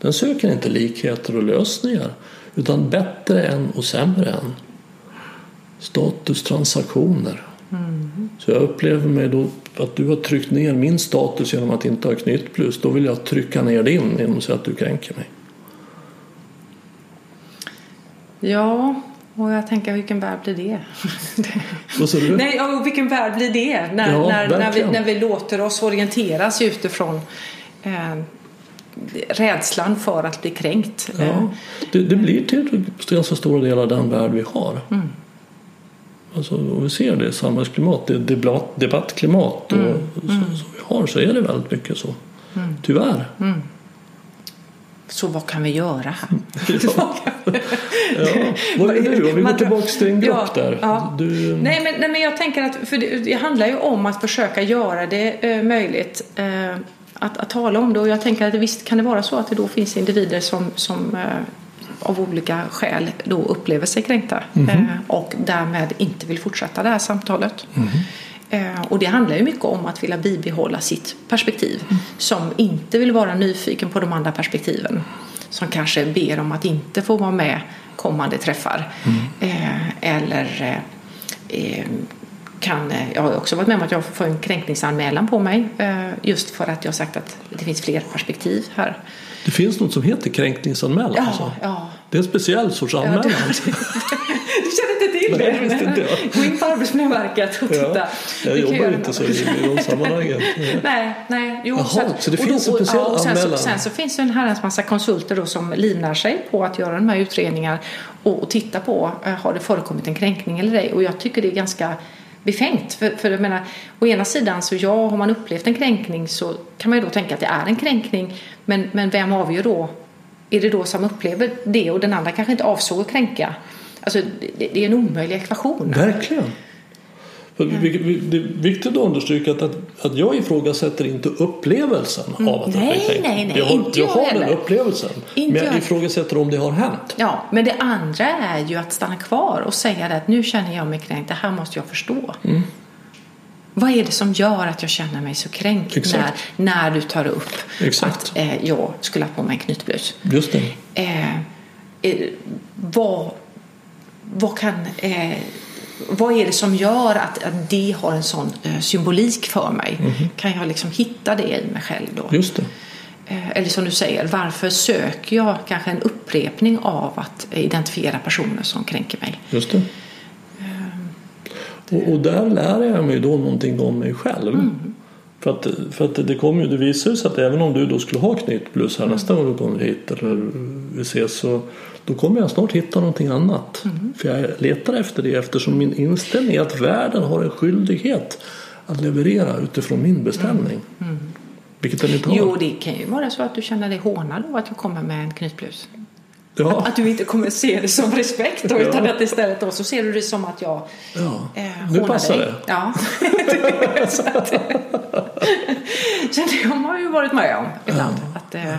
Den söker inte likheter och lösningar utan bättre än och sämre än. Statustransaktioner. Så jag upplever mig då att du har tryckt ner min status genom att inte ha knytblus. Då vill jag trycka ner din genom att säga att du kränker mig. Ja, och jag tänker vilken värld blir det? Vad sa du? Nej, och vilken värld blir det när, Ja, när, när, vi, när vi låter oss orienteras utifrån eh, rädslan för att bli kränkt. Eh, Ja, det, det blir till ganska stora delar den värld vi har. Mm. Alltså, om vi ser det samhällsklimat, det debatt, debattklimat och Mm. Så, som vi har så är det väldigt mycket så. Tyvärr. Så vad kan vi göra här? Ja. ja. Vad är du? Om vi går tillbaka till din grupp Ja, där. ja. Du, Nej men, nej, men jag tänker att för det, det handlar ju om att försöka göra det eh, möjligt eh, att, att tala om det. Och jag tänker att visst kan det vara så att det då finns individer som, som eh, av olika skäl då upplever sig kränkta eh, och därmed inte vill fortsätta det här samtalet. Eh, och det handlar ju mycket om att vilja bibehålla sitt perspektiv som inte vill vara nyfiken på de andra perspektiven. Som kanske ber om att inte få vara med kommande träffar. Eh, eller eh, eh, kan, jag har också varit med om att jag får en kränkningsanmälan på mig eh, just för att jag sagt att det finns fler perspektiv här. Det finns något som heter kränkningsanmälan. Ja, alltså. ja. Det är en speciell sorts Ja, anmälan. det, du känner inte till det? inte jag. Gå in på Arbetsmiljöverket och titta. Ja, jag Du jobbar göra inte det. så i, de sammanhangen. Nej, nej. Jo, Jaha, så det och finns en och- speciell och sen, så, anmälan. sen så finns det en herrans massa konsulter då som livnär sig på att göra de här utredningar och, och titta på eh, har det förekommit en kränkning eller ej. Och jag tycker det är ganska befängt. För, för jag menar, å ena sidan så ja, har man upplevt en kränkning så kan man ju då tänka att det är en kränkning. Men, men vem avgör då? Är det då som upplever det och den andra kanske inte avsåg att kränka? Alltså, det, det är en omöjlig ekvation. Verkligen. Det är viktigt att understryka att, att, att jag ifrågasätter inte upplevelsen av att Nej, blir kränkt. nej, nej, Jag har, inte jag jag har den heller. upplevelsen. Inte men jag jag. ifrågasätter om det har hänt. Ja, men det andra är ju att stanna kvar och säga det att nu känner jag mig kränkt, det här måste jag förstå. Mm. Vad är det som gör att jag känner mig så kränkt när, när du tar upp Exakt. att eh, jag skulle ha på mig en knytblus? Just det. Eh, eh, vad, vad kan... Eh, vad är det som gör att, att det har en sån eh, symbolik för mig? Kan jag liksom hitta det i mig själv då? Just det. Eh, Eller som du säger, varför söker jag kanske en upprepning av att identifiera personer som kränker mig? Just det. Och, och där lär jag mig då någonting om mig själv. Mm. För att, för att det, kommer ju, det visar sig att även om du då skulle ha knytblus Mm. här nästa gång du kommer hit eller vi ses så då kommer jag snart hitta någonting annat. Mm. För jag letar efter det eftersom min inställning är att världen har en skyldighet att leverera utifrån min beställning. Vilket den inte har. Mm. Jo, det kan ju vara så att du känner dig hånad av att jag kommer med en knytblus. ja. Att du inte kommer se det som respekt då, Ja. utan att istället då så ser du det som att jag Ja. eh, Nu passar dig. det. Ja. så, att, så det har man ju varit med om ibland. Att, eh,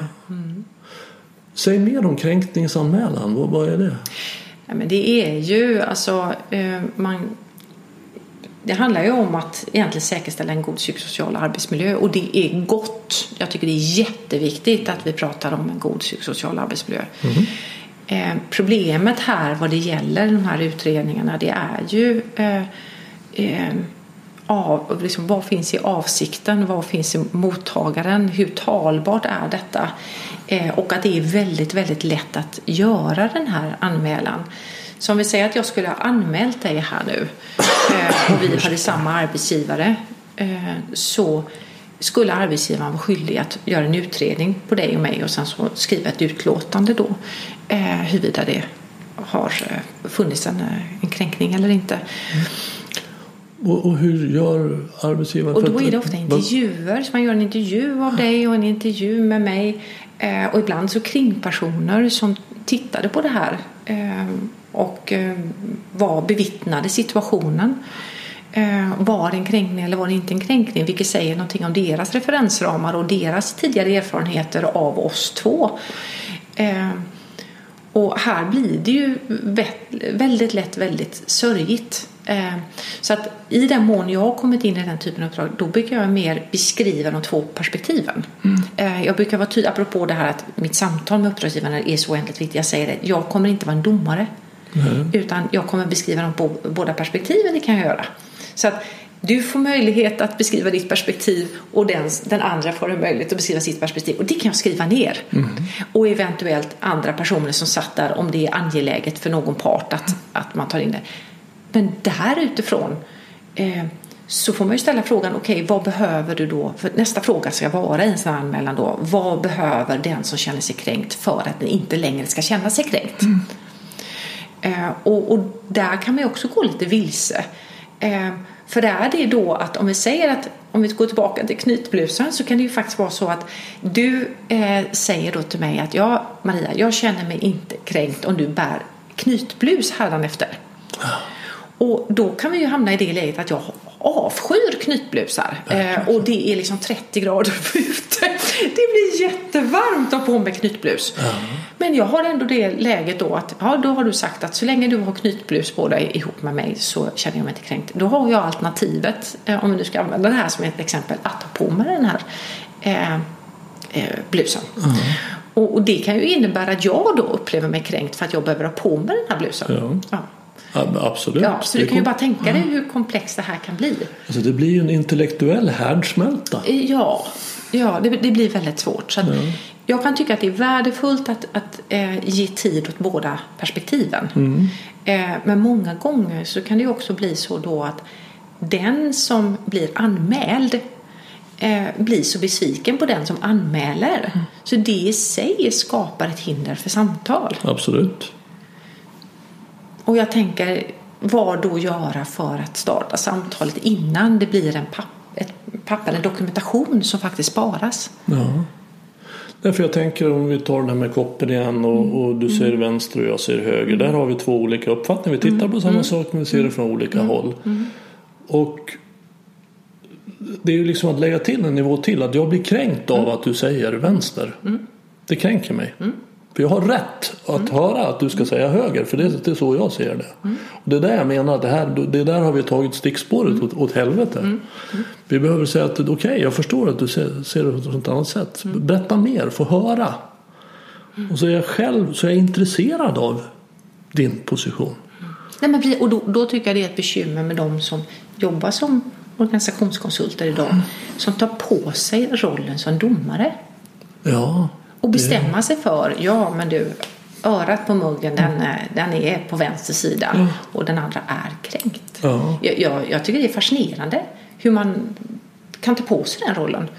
Säg mer om kränkningsanmälan. Vad, vad är det? Ja, men det är ju alltså eh, man, det handlar ju om att egentligen säkerställa en god psykosocial arbetsmiljö och det är gott. Jag tycker det är jätteviktigt att vi pratar om en god psykosocial arbetsmiljö. Eh, problemet här vad det gäller de här utredningarna det är ju eh, eh, av, liksom, vad finns i avsikten? Vad finns i mottagaren? Hur talbart är detta? Eh, och att det är väldigt, väldigt lätt att göra den här anmälan. Så om vi säger att jag skulle ha anmält dig här nu eh, och vi hade samma arbetsgivare eh, så skulle arbetsgivaren vara skyldig att göra en utredning på dig och mig och sen så skriva ett utlåtande då eh, huruvida det har eh, funnits en, eh, en kränkning eller inte. Och, och hur gör arbetsgivaren? Och då är det ofta intervjuer, så man gör en intervju av dig och en intervju med mig. Eh, och ibland så kringpersoner som tittade på det här eh, och eh, var bevittnade situationen. Var det en kränkning eller var det inte en kränkning? Vilket säger någonting om deras referensramar och deras tidigare erfarenheter av oss två. Och här blir det ju vä- väldigt lätt väldigt sörjigt. Eh, Så att i den mån jag har kommit in i den typen av uppdrag då brukar jag mer beskriva de två perspektiven. Eh, Jag brukar vara tydlig, apropå det här att mitt samtal med uppdragsgivaren är så oändligt viktigt. Jag säger det, jag kommer inte vara en domare. Utan jag kommer beskriva på båda perspektiven, det kan jag göra. Så att du får möjlighet att beskriva ditt perspektiv och den, den andra får en möjlighet att beskriva sitt perspektiv. Och det kan jag skriva ner. Mm. Och eventuellt andra personer som satt där om det är angeläget för någon part att, att man tar in det. Men där utifrån eh, så får man ju ställa frågan, okej okay, vad behöver du då? För nästa fråga ska vara i en sån här anmälan då, vad behöver den som känner sig kränkt för att den inte längre ska känna sig kränkt? Mm. Eh, och, och, där kan man ju också gå lite vilse. Eh, för det är det då att om vi säger att om vi går tillbaka till knytblusen så kan det ju faktiskt vara så att du eh, säger då till mig att ja Maria, jag känner mig inte kränkt om du bär knytblus hädanefter. Och då kan vi ju hamna i det läget att jag avskyr knytblusar. Eh, och det är liksom 30 grader ute. Det blir jättevarmt att ha på mig knytblus. Ja. Men jag har ändå det läget då att ja, då har du sagt att så länge du har knytblus på dig ihop med mig så känner jag mig inte kränkt. Då har jag alternativet, eh, om vi nu ska använda det här som ett exempel, att ta på mig den här eh, eh, blusen. Mm. Och, och, det kan ju innebära att jag då upplever mig kränkt för att jag behöver ha på mig den här blusen. Ja. ja. Absolut. Ja, så du kan ju bara tänka dig hur komplext det här kan bli. Alltså det blir ju en intellektuell härdsmälta. Ja, ja det, det blir väldigt svårt. Så ja. Jag kan tycka att det är värdefullt att, att eh, ge tid åt båda perspektiven. Mm. Eh, men många gånger så kan det också bli så då att den som blir anmäld eh, blir så besviken på den som anmäler. Mm. Så det i sig skapar ett hinder för samtal. Absolut. Och jag tänker, vad då göra för att starta samtalet innan det blir en papp, ett papper, en dokumentation som faktiskt sparas? Ja. Därför jag tänker om vi tar det här med koppen igen och, mm. och du ser mm. vänster och jag ser höger. Där har vi två olika uppfattningar. Vi tittar på samma mm. sak men vi ser det från olika mm. håll. Mm. Och det är ju liksom att lägga till en nivå till. Att jag blir kränkt av att du säger vänster. Det kränker mig. För jag har rätt att mm. höra att du ska säga höger, för det, det är så jag ser det. Mm. Och det är där jag menar att det, här, det där har vi tagit stickspåret åt, åt helvete. Mm. mm. Vi behöver säga att okej, okay, jag förstår att du ser, ser det på ett annat sätt. Mm. Berätta mer, få höra. Mm. Och så är jag själv så är jag intresserad av din position. Nej, men, och då, då, tycker jag det är ett bekymmer med de som jobbar som organisationskonsulter idag. Som tar på sig rollen som domare. Ja. Och bestämma sig för, ja men du, örat på muggen den, den är på vänster sida mm. och den andra är kränkt. Ja. Jag, jag, jag, tycker det är fascinerande hur man kan ta på sig den rollen.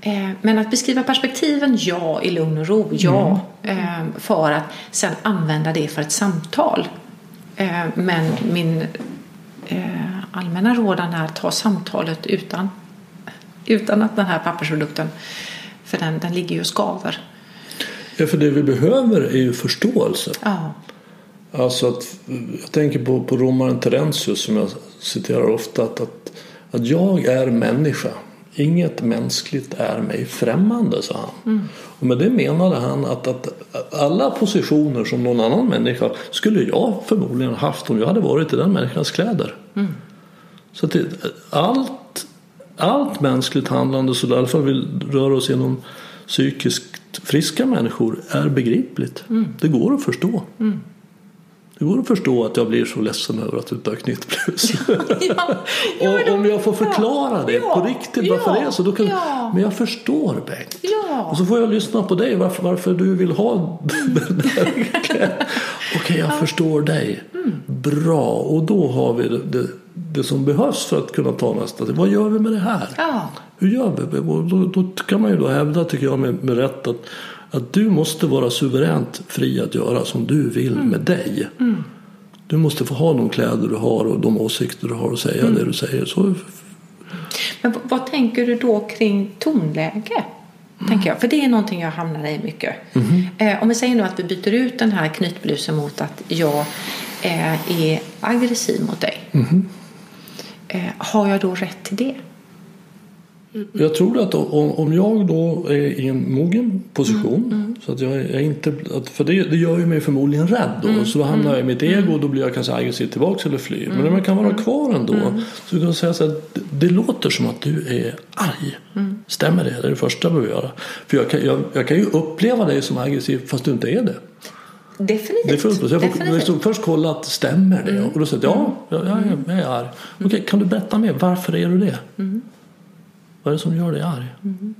Eh, men att beskriva perspektiven, ja, i lugn och ro, ja. Mm. Eh, för att sen använda det för ett samtal. Eh, men min allmänna rådan är att ta samtalet utan, utan att den här pappersprodukten för den, den ligger ju och skaver. Ja, för det vi behöver är ju förståelse. Ja. Alltså att, jag tänker på, på romaren Terentius som jag citerar ofta. Att, att, att jag är människa. Inget mänskligt är mig främmande, sa han. Mm. Och med det menade han att, att alla positioner som någon annan människa skulle jag förmodligen haft om jag hade varit i den människans kläder. Mm. Så att allt allt mänskligt handlande, så i alla fall vi rör oss genom psykiskt friska människor, är begripligt. Mm. Det går att förstå. Mm. Det går att förstå att jag blir så ledsen över att du inte har knytblus. ja, ja, om jag får förklara det ja, på riktigt varför det är så. Då kan, Men jag förstår Bengt. Och så får jag lyssna på dig varför, varför du vill ha den där. Okej, okay, jag förstår dig. Mm. Bra, och då har vi det, det det som behövs för att kunna ta nästa steg. Vad gör vi med det här? Ja. Hur gör vi? Då, då, kan man ju då hävda, tycker jag, med, med rätt att, att du måste vara suveränt fri att göra som du vill mm. med dig. Mm. Du måste få ha de kläder du har och de åsikter du har och säga mm. det du säger. Så... Men vad tänker du då kring tonläge? Tänker jag. För det är någonting jag hamnar i mycket. Mm. Eh, om vi säger nu att vi byter ut den här knytblusen mot att jag eh, är aggressiv mot dig. Mm. Eh, har jag då rätt till det? Jag tror att om jag då är i en mogen position mm, mm. så att jag är inte, för det, det gör ju mig förmodligen rädd då mm, så då hamnar jag i mitt mm. ego och då blir jag kanske aggressiv tillbaks eller flyr. Men om jag kan vara mm. kvar ändå så kan jag säga så att det, det låter som att du är arg. Stämmer det? Det är det första jag behöver göra. För jag kan, jag, jag kan ju uppleva dig som aggressiv fast du inte är det. Definitivt. Det är fullt jag Definitivt. liksom först kolla att stämmer det? Och då säger jag ja, jag, jag, är- jag är arg. Okej, kan du berätta mer? Varför är du det? Vad är det som gör dig arg?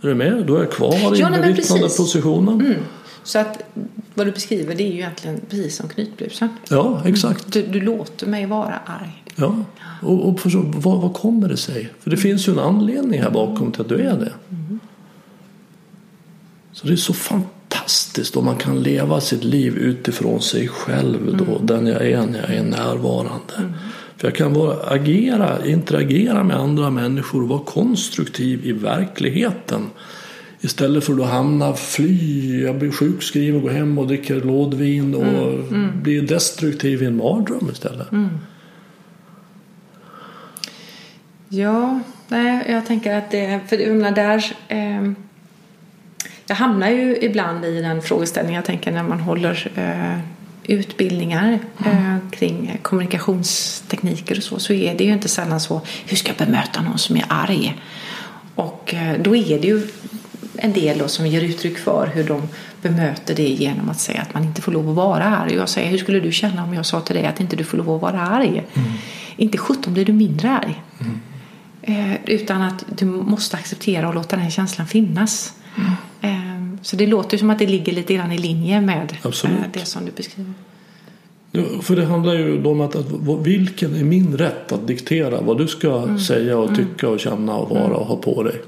Är du med? Då är jag kvar i Ja, nej, den bevittnande positionen. Så att vad du beskriver det är ju egentligen precis som knytblusen. Ja, exakt. Du, du låter mig vara arg. Ja. Och, och förstå, vad, vad kommer det sig? För det finns ju en anledning här bakom till att du är det. Så det är så fantastiskt om man kan leva sitt liv utifrån sig själv då, den jag är när jag är närvarande. För jag kan vara, agera, interagera med andra människor och vara konstruktiv i verkligheten. Istället för att hamna, fly, jag blir sjukskriven, går hem och dricker lådvin och blir destruktiv i en mardröm istället. Ja, nej, jag tänker att det, för jag menar där, eh, jag hamnar ju ibland i den frågeställningen, jag tänker när man håller eh, utbildningar eh, kring kommunikationstekniker och så, så är det ju inte sällan så, hur ska jag bemöta någon som är arg? Och eh, då är det ju en del då som ger uttryck för hur de bemöter det genom att säga att man inte får lov att vara arg. Jag säger, hur skulle du känna om jag sa till dig att inte du får lov att vara arg? Inte sjutton blir du mindre arg. Eh, utan att du måste acceptera och låta den här känslan finnas. Eh, så det låter som att det ligger lite grann i linje med Absolut. eh, det som du beskriver. Ja, för det handlar ju om att, att vilken är min rätt att diktera vad du ska säga och tycka och känna och vara och ha på dig.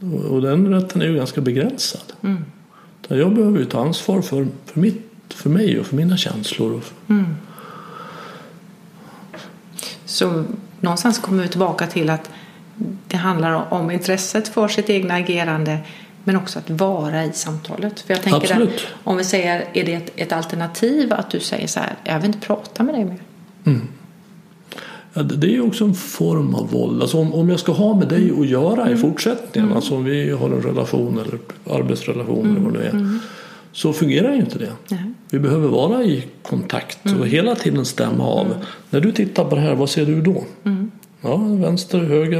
Och, och den rätten är ju ganska begränsad. Utan Jag behöver ju ta ansvar för, för, mitt, för mig och för mina känslor. För, Så någonstans kommer vi tillbaka till att det handlar om intresset för sitt egna agerande men också att vara i samtalet. För jag tänker att Absolut. om vi säger, är det ett, ett alternativ att du säger så här, jag vill inte prata med dig mer. ja, det är ju också en form av våld. Alltså om, om jag ska ha med dig att göra i fortsättningen, alltså om vi har en relation eller arbetsrelation eller vad det är. Så fungerar ju inte det. Nej. Vi behöver vara i kontakt och hela tiden stämma av. När du tittar på det här, vad ser du då? Ja, vänster, höger,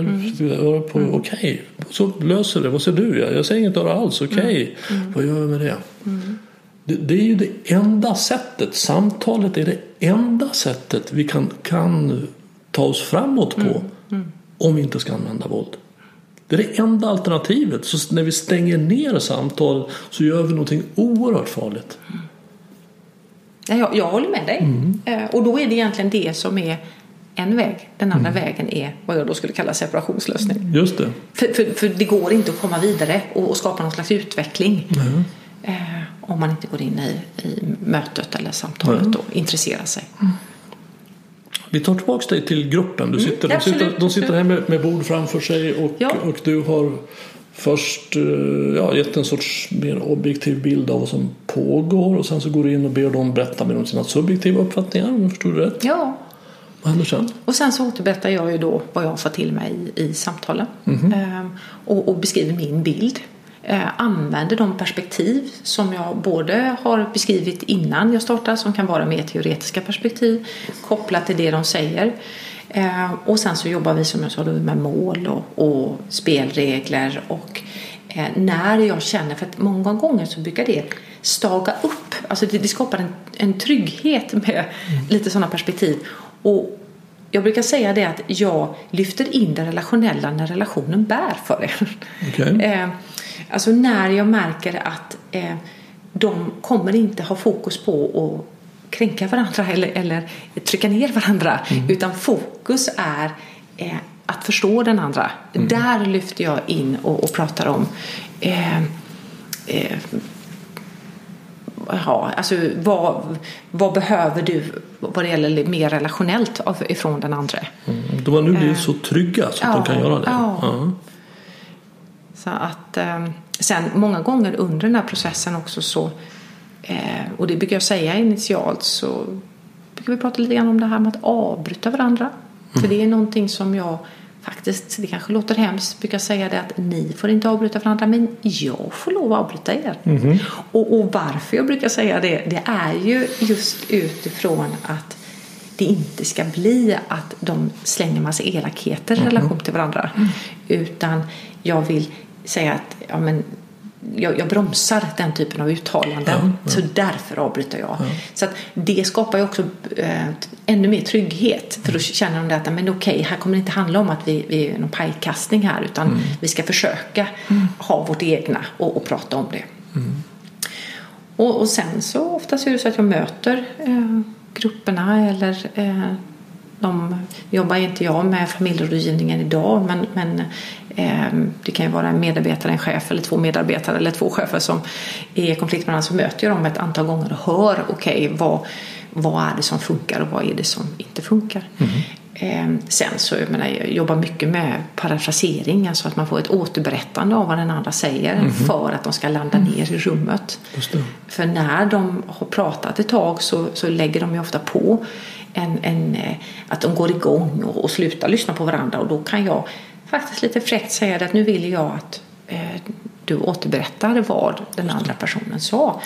öra på, okej. Så löser det. Vad ser du? Jag säger inget öra alls, okej. Vad gör vi med det? det? Det är ju det enda sättet, samtalet är det enda sättet vi kan, kan ta oss framåt på om vi inte ska använda våld. Det är det enda alternativet. Så när vi stänger ner samtal så gör vi någonting oerhört farligt. Ja, Jag, jag håller med dig. Eh, Och då är det egentligen det som är en väg. Den andra vägen är vad jag då skulle kalla separationslösning. Just det. För, för, för det går inte att komma vidare och, och skapa någon slags utveckling eh, om man inte går in i, i mötet eller samtalet Nej. och intresserar sig. Vi tar tillbaka dig till gruppen. Du sitter, de, sitter, de sitter här med, med bord framför sig och, Ja. och du har först eh, ja, gett en sorts mer objektiv bild av vad som pågår och sen så går du in och ber dem berätta mer om sina subjektiva uppfattningar om jag förstod det rätt. Ja, Händer sen? och sen så återberättar jag ju då vad jag får till mig i, i samtalen Ehm, och, och beskriver min bild. Eh, använder de perspektiv som jag både har beskrivit innan jag startar som kan vara mer teoretiska perspektiv kopplat till det de säger. Eh, och sen så jobbar vi som jag sa då med mål och, och spelregler och eh, när jag känner, för att många gånger så brukar det staga upp, alltså det, det skapar en, en trygghet med lite sådana perspektiv. Och jag brukar säga det att jag lyfter in det relationella när relationen bär för det. Okej. Eh, alltså när jag märker att eh, de kommer inte ha fokus på att kränka varandra eller, eller trycka ner varandra utan fokus är eh, att förstå den andra. Där lyfter jag in och, och pratar om eh, eh, Ja, alltså vad, vad behöver du vad det gäller mer relationellt av, ifrån den andra? Mm. De har nu blivit så trygga så att de kan göra det. ja. Så att eh, sen många gånger under den här processen också så eh, och det brukar jag säga initialt så brukar vi prata lite grann om det här med att avbryta varandra. För det är någonting som jag faktiskt, det kanske låter hemskt, brukar säga det att ni får inte avbryta varandra men jag får lov att avbryta er. Och, och varför jag brukar säga det, det är ju just utifrån att det inte ska bli att de slänger massa elakheter i relation till varandra. Utan jag vill säga att ja, men, jag, jag bromsar den typen av uttalanden. Så därför avbryter jag. Så att det skapar ju också eh, ännu mer trygghet. För då känner de att men okej, här kommer det inte handla om att vi, vi är någon pajkastning här. Utan vi ska försöka ha vårt egna och, och prata om det. Och, och sen så oftast är det så att jag möter eh, grupperna eller eh, de jobbar inte jag med familjerådgivningen idag men, men eh, det kan ju vara en medarbetare, en chef eller två medarbetare eller två chefer som är i konflikt med varandra så möter jag dem ett antal gånger och hör okej okay, vad, vad är det som funkar och vad är det som inte funkar. Mm. Eh, sen så jag menar, jag jobbar mycket med parafrasering, alltså att man får ett återberättande av vad den andra säger mm. för att de ska landa mm. ner i rummet. För när de har pratat ett tag så, så lägger de ju ofta på en, en, eh, att de går igång och, och slutar lyssna på varandra och då kan jag faktiskt lite fräckt säga att nu vill jag att eh, du återberättar vad den andra personen sa.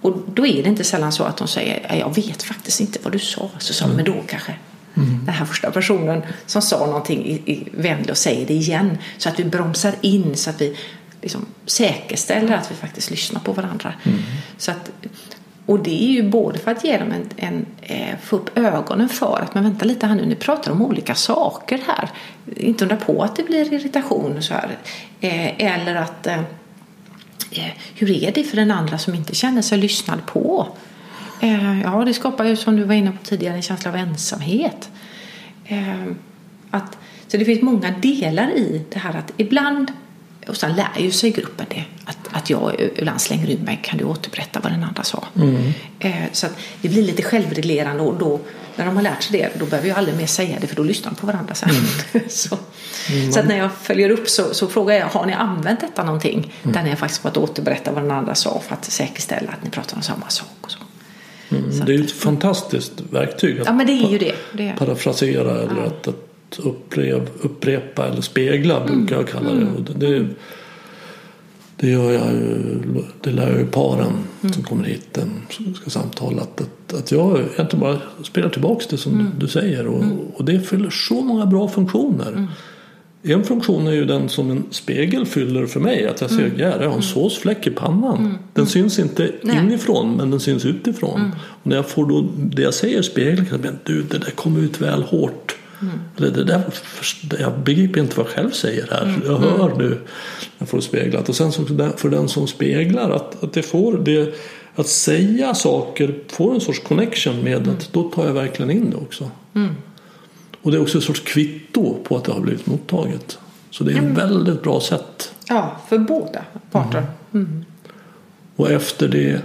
Och då är det inte sällan så att de säger jag vet faktiskt inte vad du sa. Så sa mm. men då kanske mm. den här första personen som sa någonting i, i vänlig och säger det igen. Så att vi bromsar in så att vi liksom säkerställer att vi faktiskt lyssnar på varandra. Mm. Så att och det är ju både för att ge dem en, en, eh, få upp ögonen för att men vänta lite här nu, ni pratar om olika saker här. Inte undra på att det blir irritation och så här. Eh, eller att eh, eh hur är det för den andra som inte känner sig lyssnad på? Eh, ja, det skapar ju som du var inne på tidigare en känsla av ensamhet. Eh, att, så det finns många delar i det här att ibland och sen lär ju sig gruppen det. Att, att jag ibland slänger ur mig, kan du återberätta vad den andra sa? Mm. Eh, så att det blir lite självreglerande och då, när de har lärt sig det, då behöver jag aldrig mer säga det för då lyssnar de på varandra sen. Mm. så, mm. så att när jag följer upp så, så, frågar jag, har ni använt detta någonting? Mm. Där ni har faktiskt fått återberätta vad den andra sa för att säkerställa att ni pratar om samma sak. Och så. Mm. Det är ju ett fantastiskt verktyg att ja, men det är ju det. det. parafrasera eller ja. att, att upprepa, upprepa eller spegla brukar jag kalla det. Och det, det gör jag ju, det lär jag ju paren mm. som kommer hit som ska samtala att, att, att jag egentligen bara spelar tillbaka det som mm. du säger och, mm. och det fyller så många bra funktioner. Mm. En funktion är ju den som en spegel fyller för mig. Att jag ser mm. jag har en mm. såsfläck i pannan. Mm. Den syns inte Nej. inifrån men den syns utifrån. Mm. Och när jag får då det jag säger spegel kan jag säga du det där kom ut väl hårt. Mm. Det, det där, jag begriper inte vad jag själv säger här. Mm. Jag hör nu. Jag får det speglat. Och sen för den som speglar att, att det får det att säga saker får en sorts connection med mm. att då tar jag verkligen in det också. Mm. Och det är också en sorts kvitto på att det har blivit mottaget. Så det är ett mm. väldigt bra sätt. Ja, för båda parter. Mm. mm. Och efter det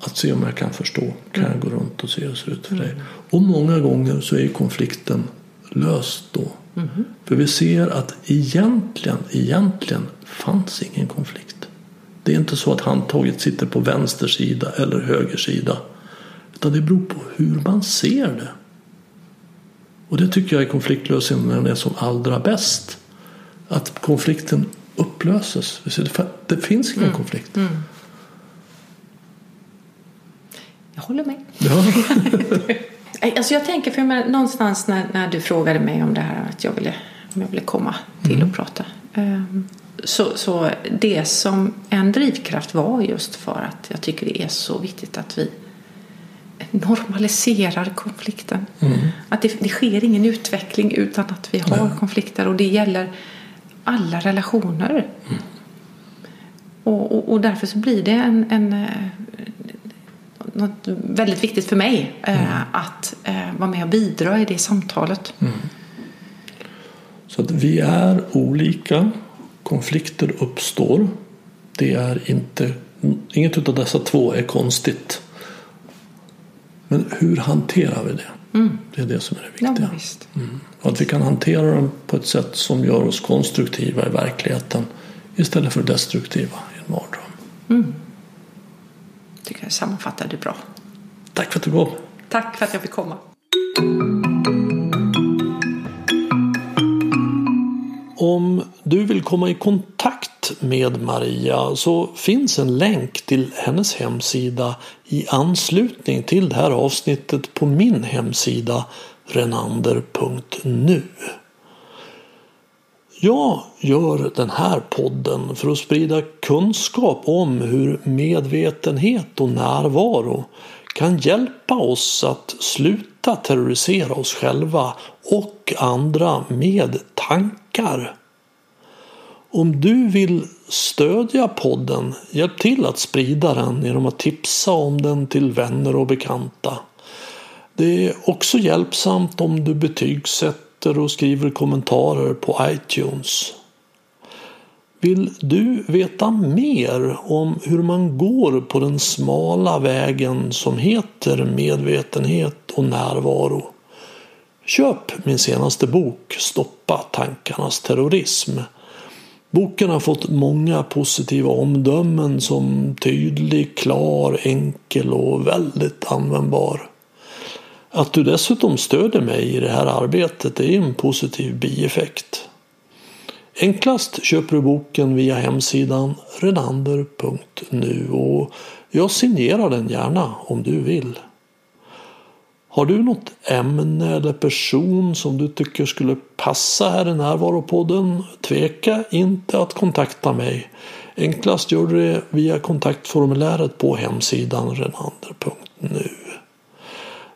att se om jag kan förstå. Kan jag gå runt och se hur det ser ut för dig? Och många gånger så är konflikten löst då. Mm. För vi ser att egentligen, egentligen fanns ingen konflikt. Det är inte så att handtaget sitter på vänster sida eller höger sida. Utan det beror på hur man ser det. Och det tycker jag är konfliktlösning när den är som allra bäst. Att konflikten upplöses. Det finns ingen mm. konflikt. Mm. Jag håller med. Ja. Alltså jag tänker, för jag någonstans när, när du frågade mig om det här att jag ville, om jag ville komma till mm. och prata. Um, så, så det som en drivkraft var just för att jag tycker det är så viktigt att vi normaliserar konflikten. Mm. Att det, det, sker ingen utveckling utan att vi har Nej. konflikter och det gäller alla relationer. Mm. Och, och, och, därför så blir det en, en något väldigt viktigt för mig eh, mm. att eh, vara med och bidra i det samtalet. Mm. Så att vi är olika, konflikter uppstår. Det är inte, inget av dessa två är konstigt. Men hur hanterar vi det? Mm. Det är det som är det viktiga. Ja, mm. Att vi kan hantera dem på ett sätt som gör oss konstruktiva i verkligheten istället för destruktiva i en mardröm. Tycker jag sammanfattar det bra. Tack för att du kom. Tack för att jag fick komma. Om du vill komma i kontakt med Maria så finns en länk till hennes hemsida i anslutning till det här avsnittet på min hemsida renander.nu. Jag gör den här podden för att sprida kunskap om hur medvetenhet och närvaro kan hjälpa oss att sluta terrorisera oss själva och andra med tankar. Om du vill stödja podden, hjälp till att sprida den genom att tipsa om den till vänner och bekanta. Det är också hjälpsamt om du betygsätter och skriver kommentarer på iTunes. Vill du veta mer om hur man går på den smala vägen som heter medvetenhet och närvaro? Köp min senaste bok Stoppa tankarnas terrorism. Boken har fått många positiva omdömen som tydlig, klar, enkel och väldigt användbar. Att du dessutom stöder mig i det här arbetet är en positiv bieffekt. Enklast köper du boken via hemsidan renander.nu och jag signerar den gärna om du vill. Har du något ämne eller person som du tycker skulle passa här i Närvaropodden? Tveka inte att kontakta mig. Enklast gör du det via kontaktformuläret på hemsidan renander.nu.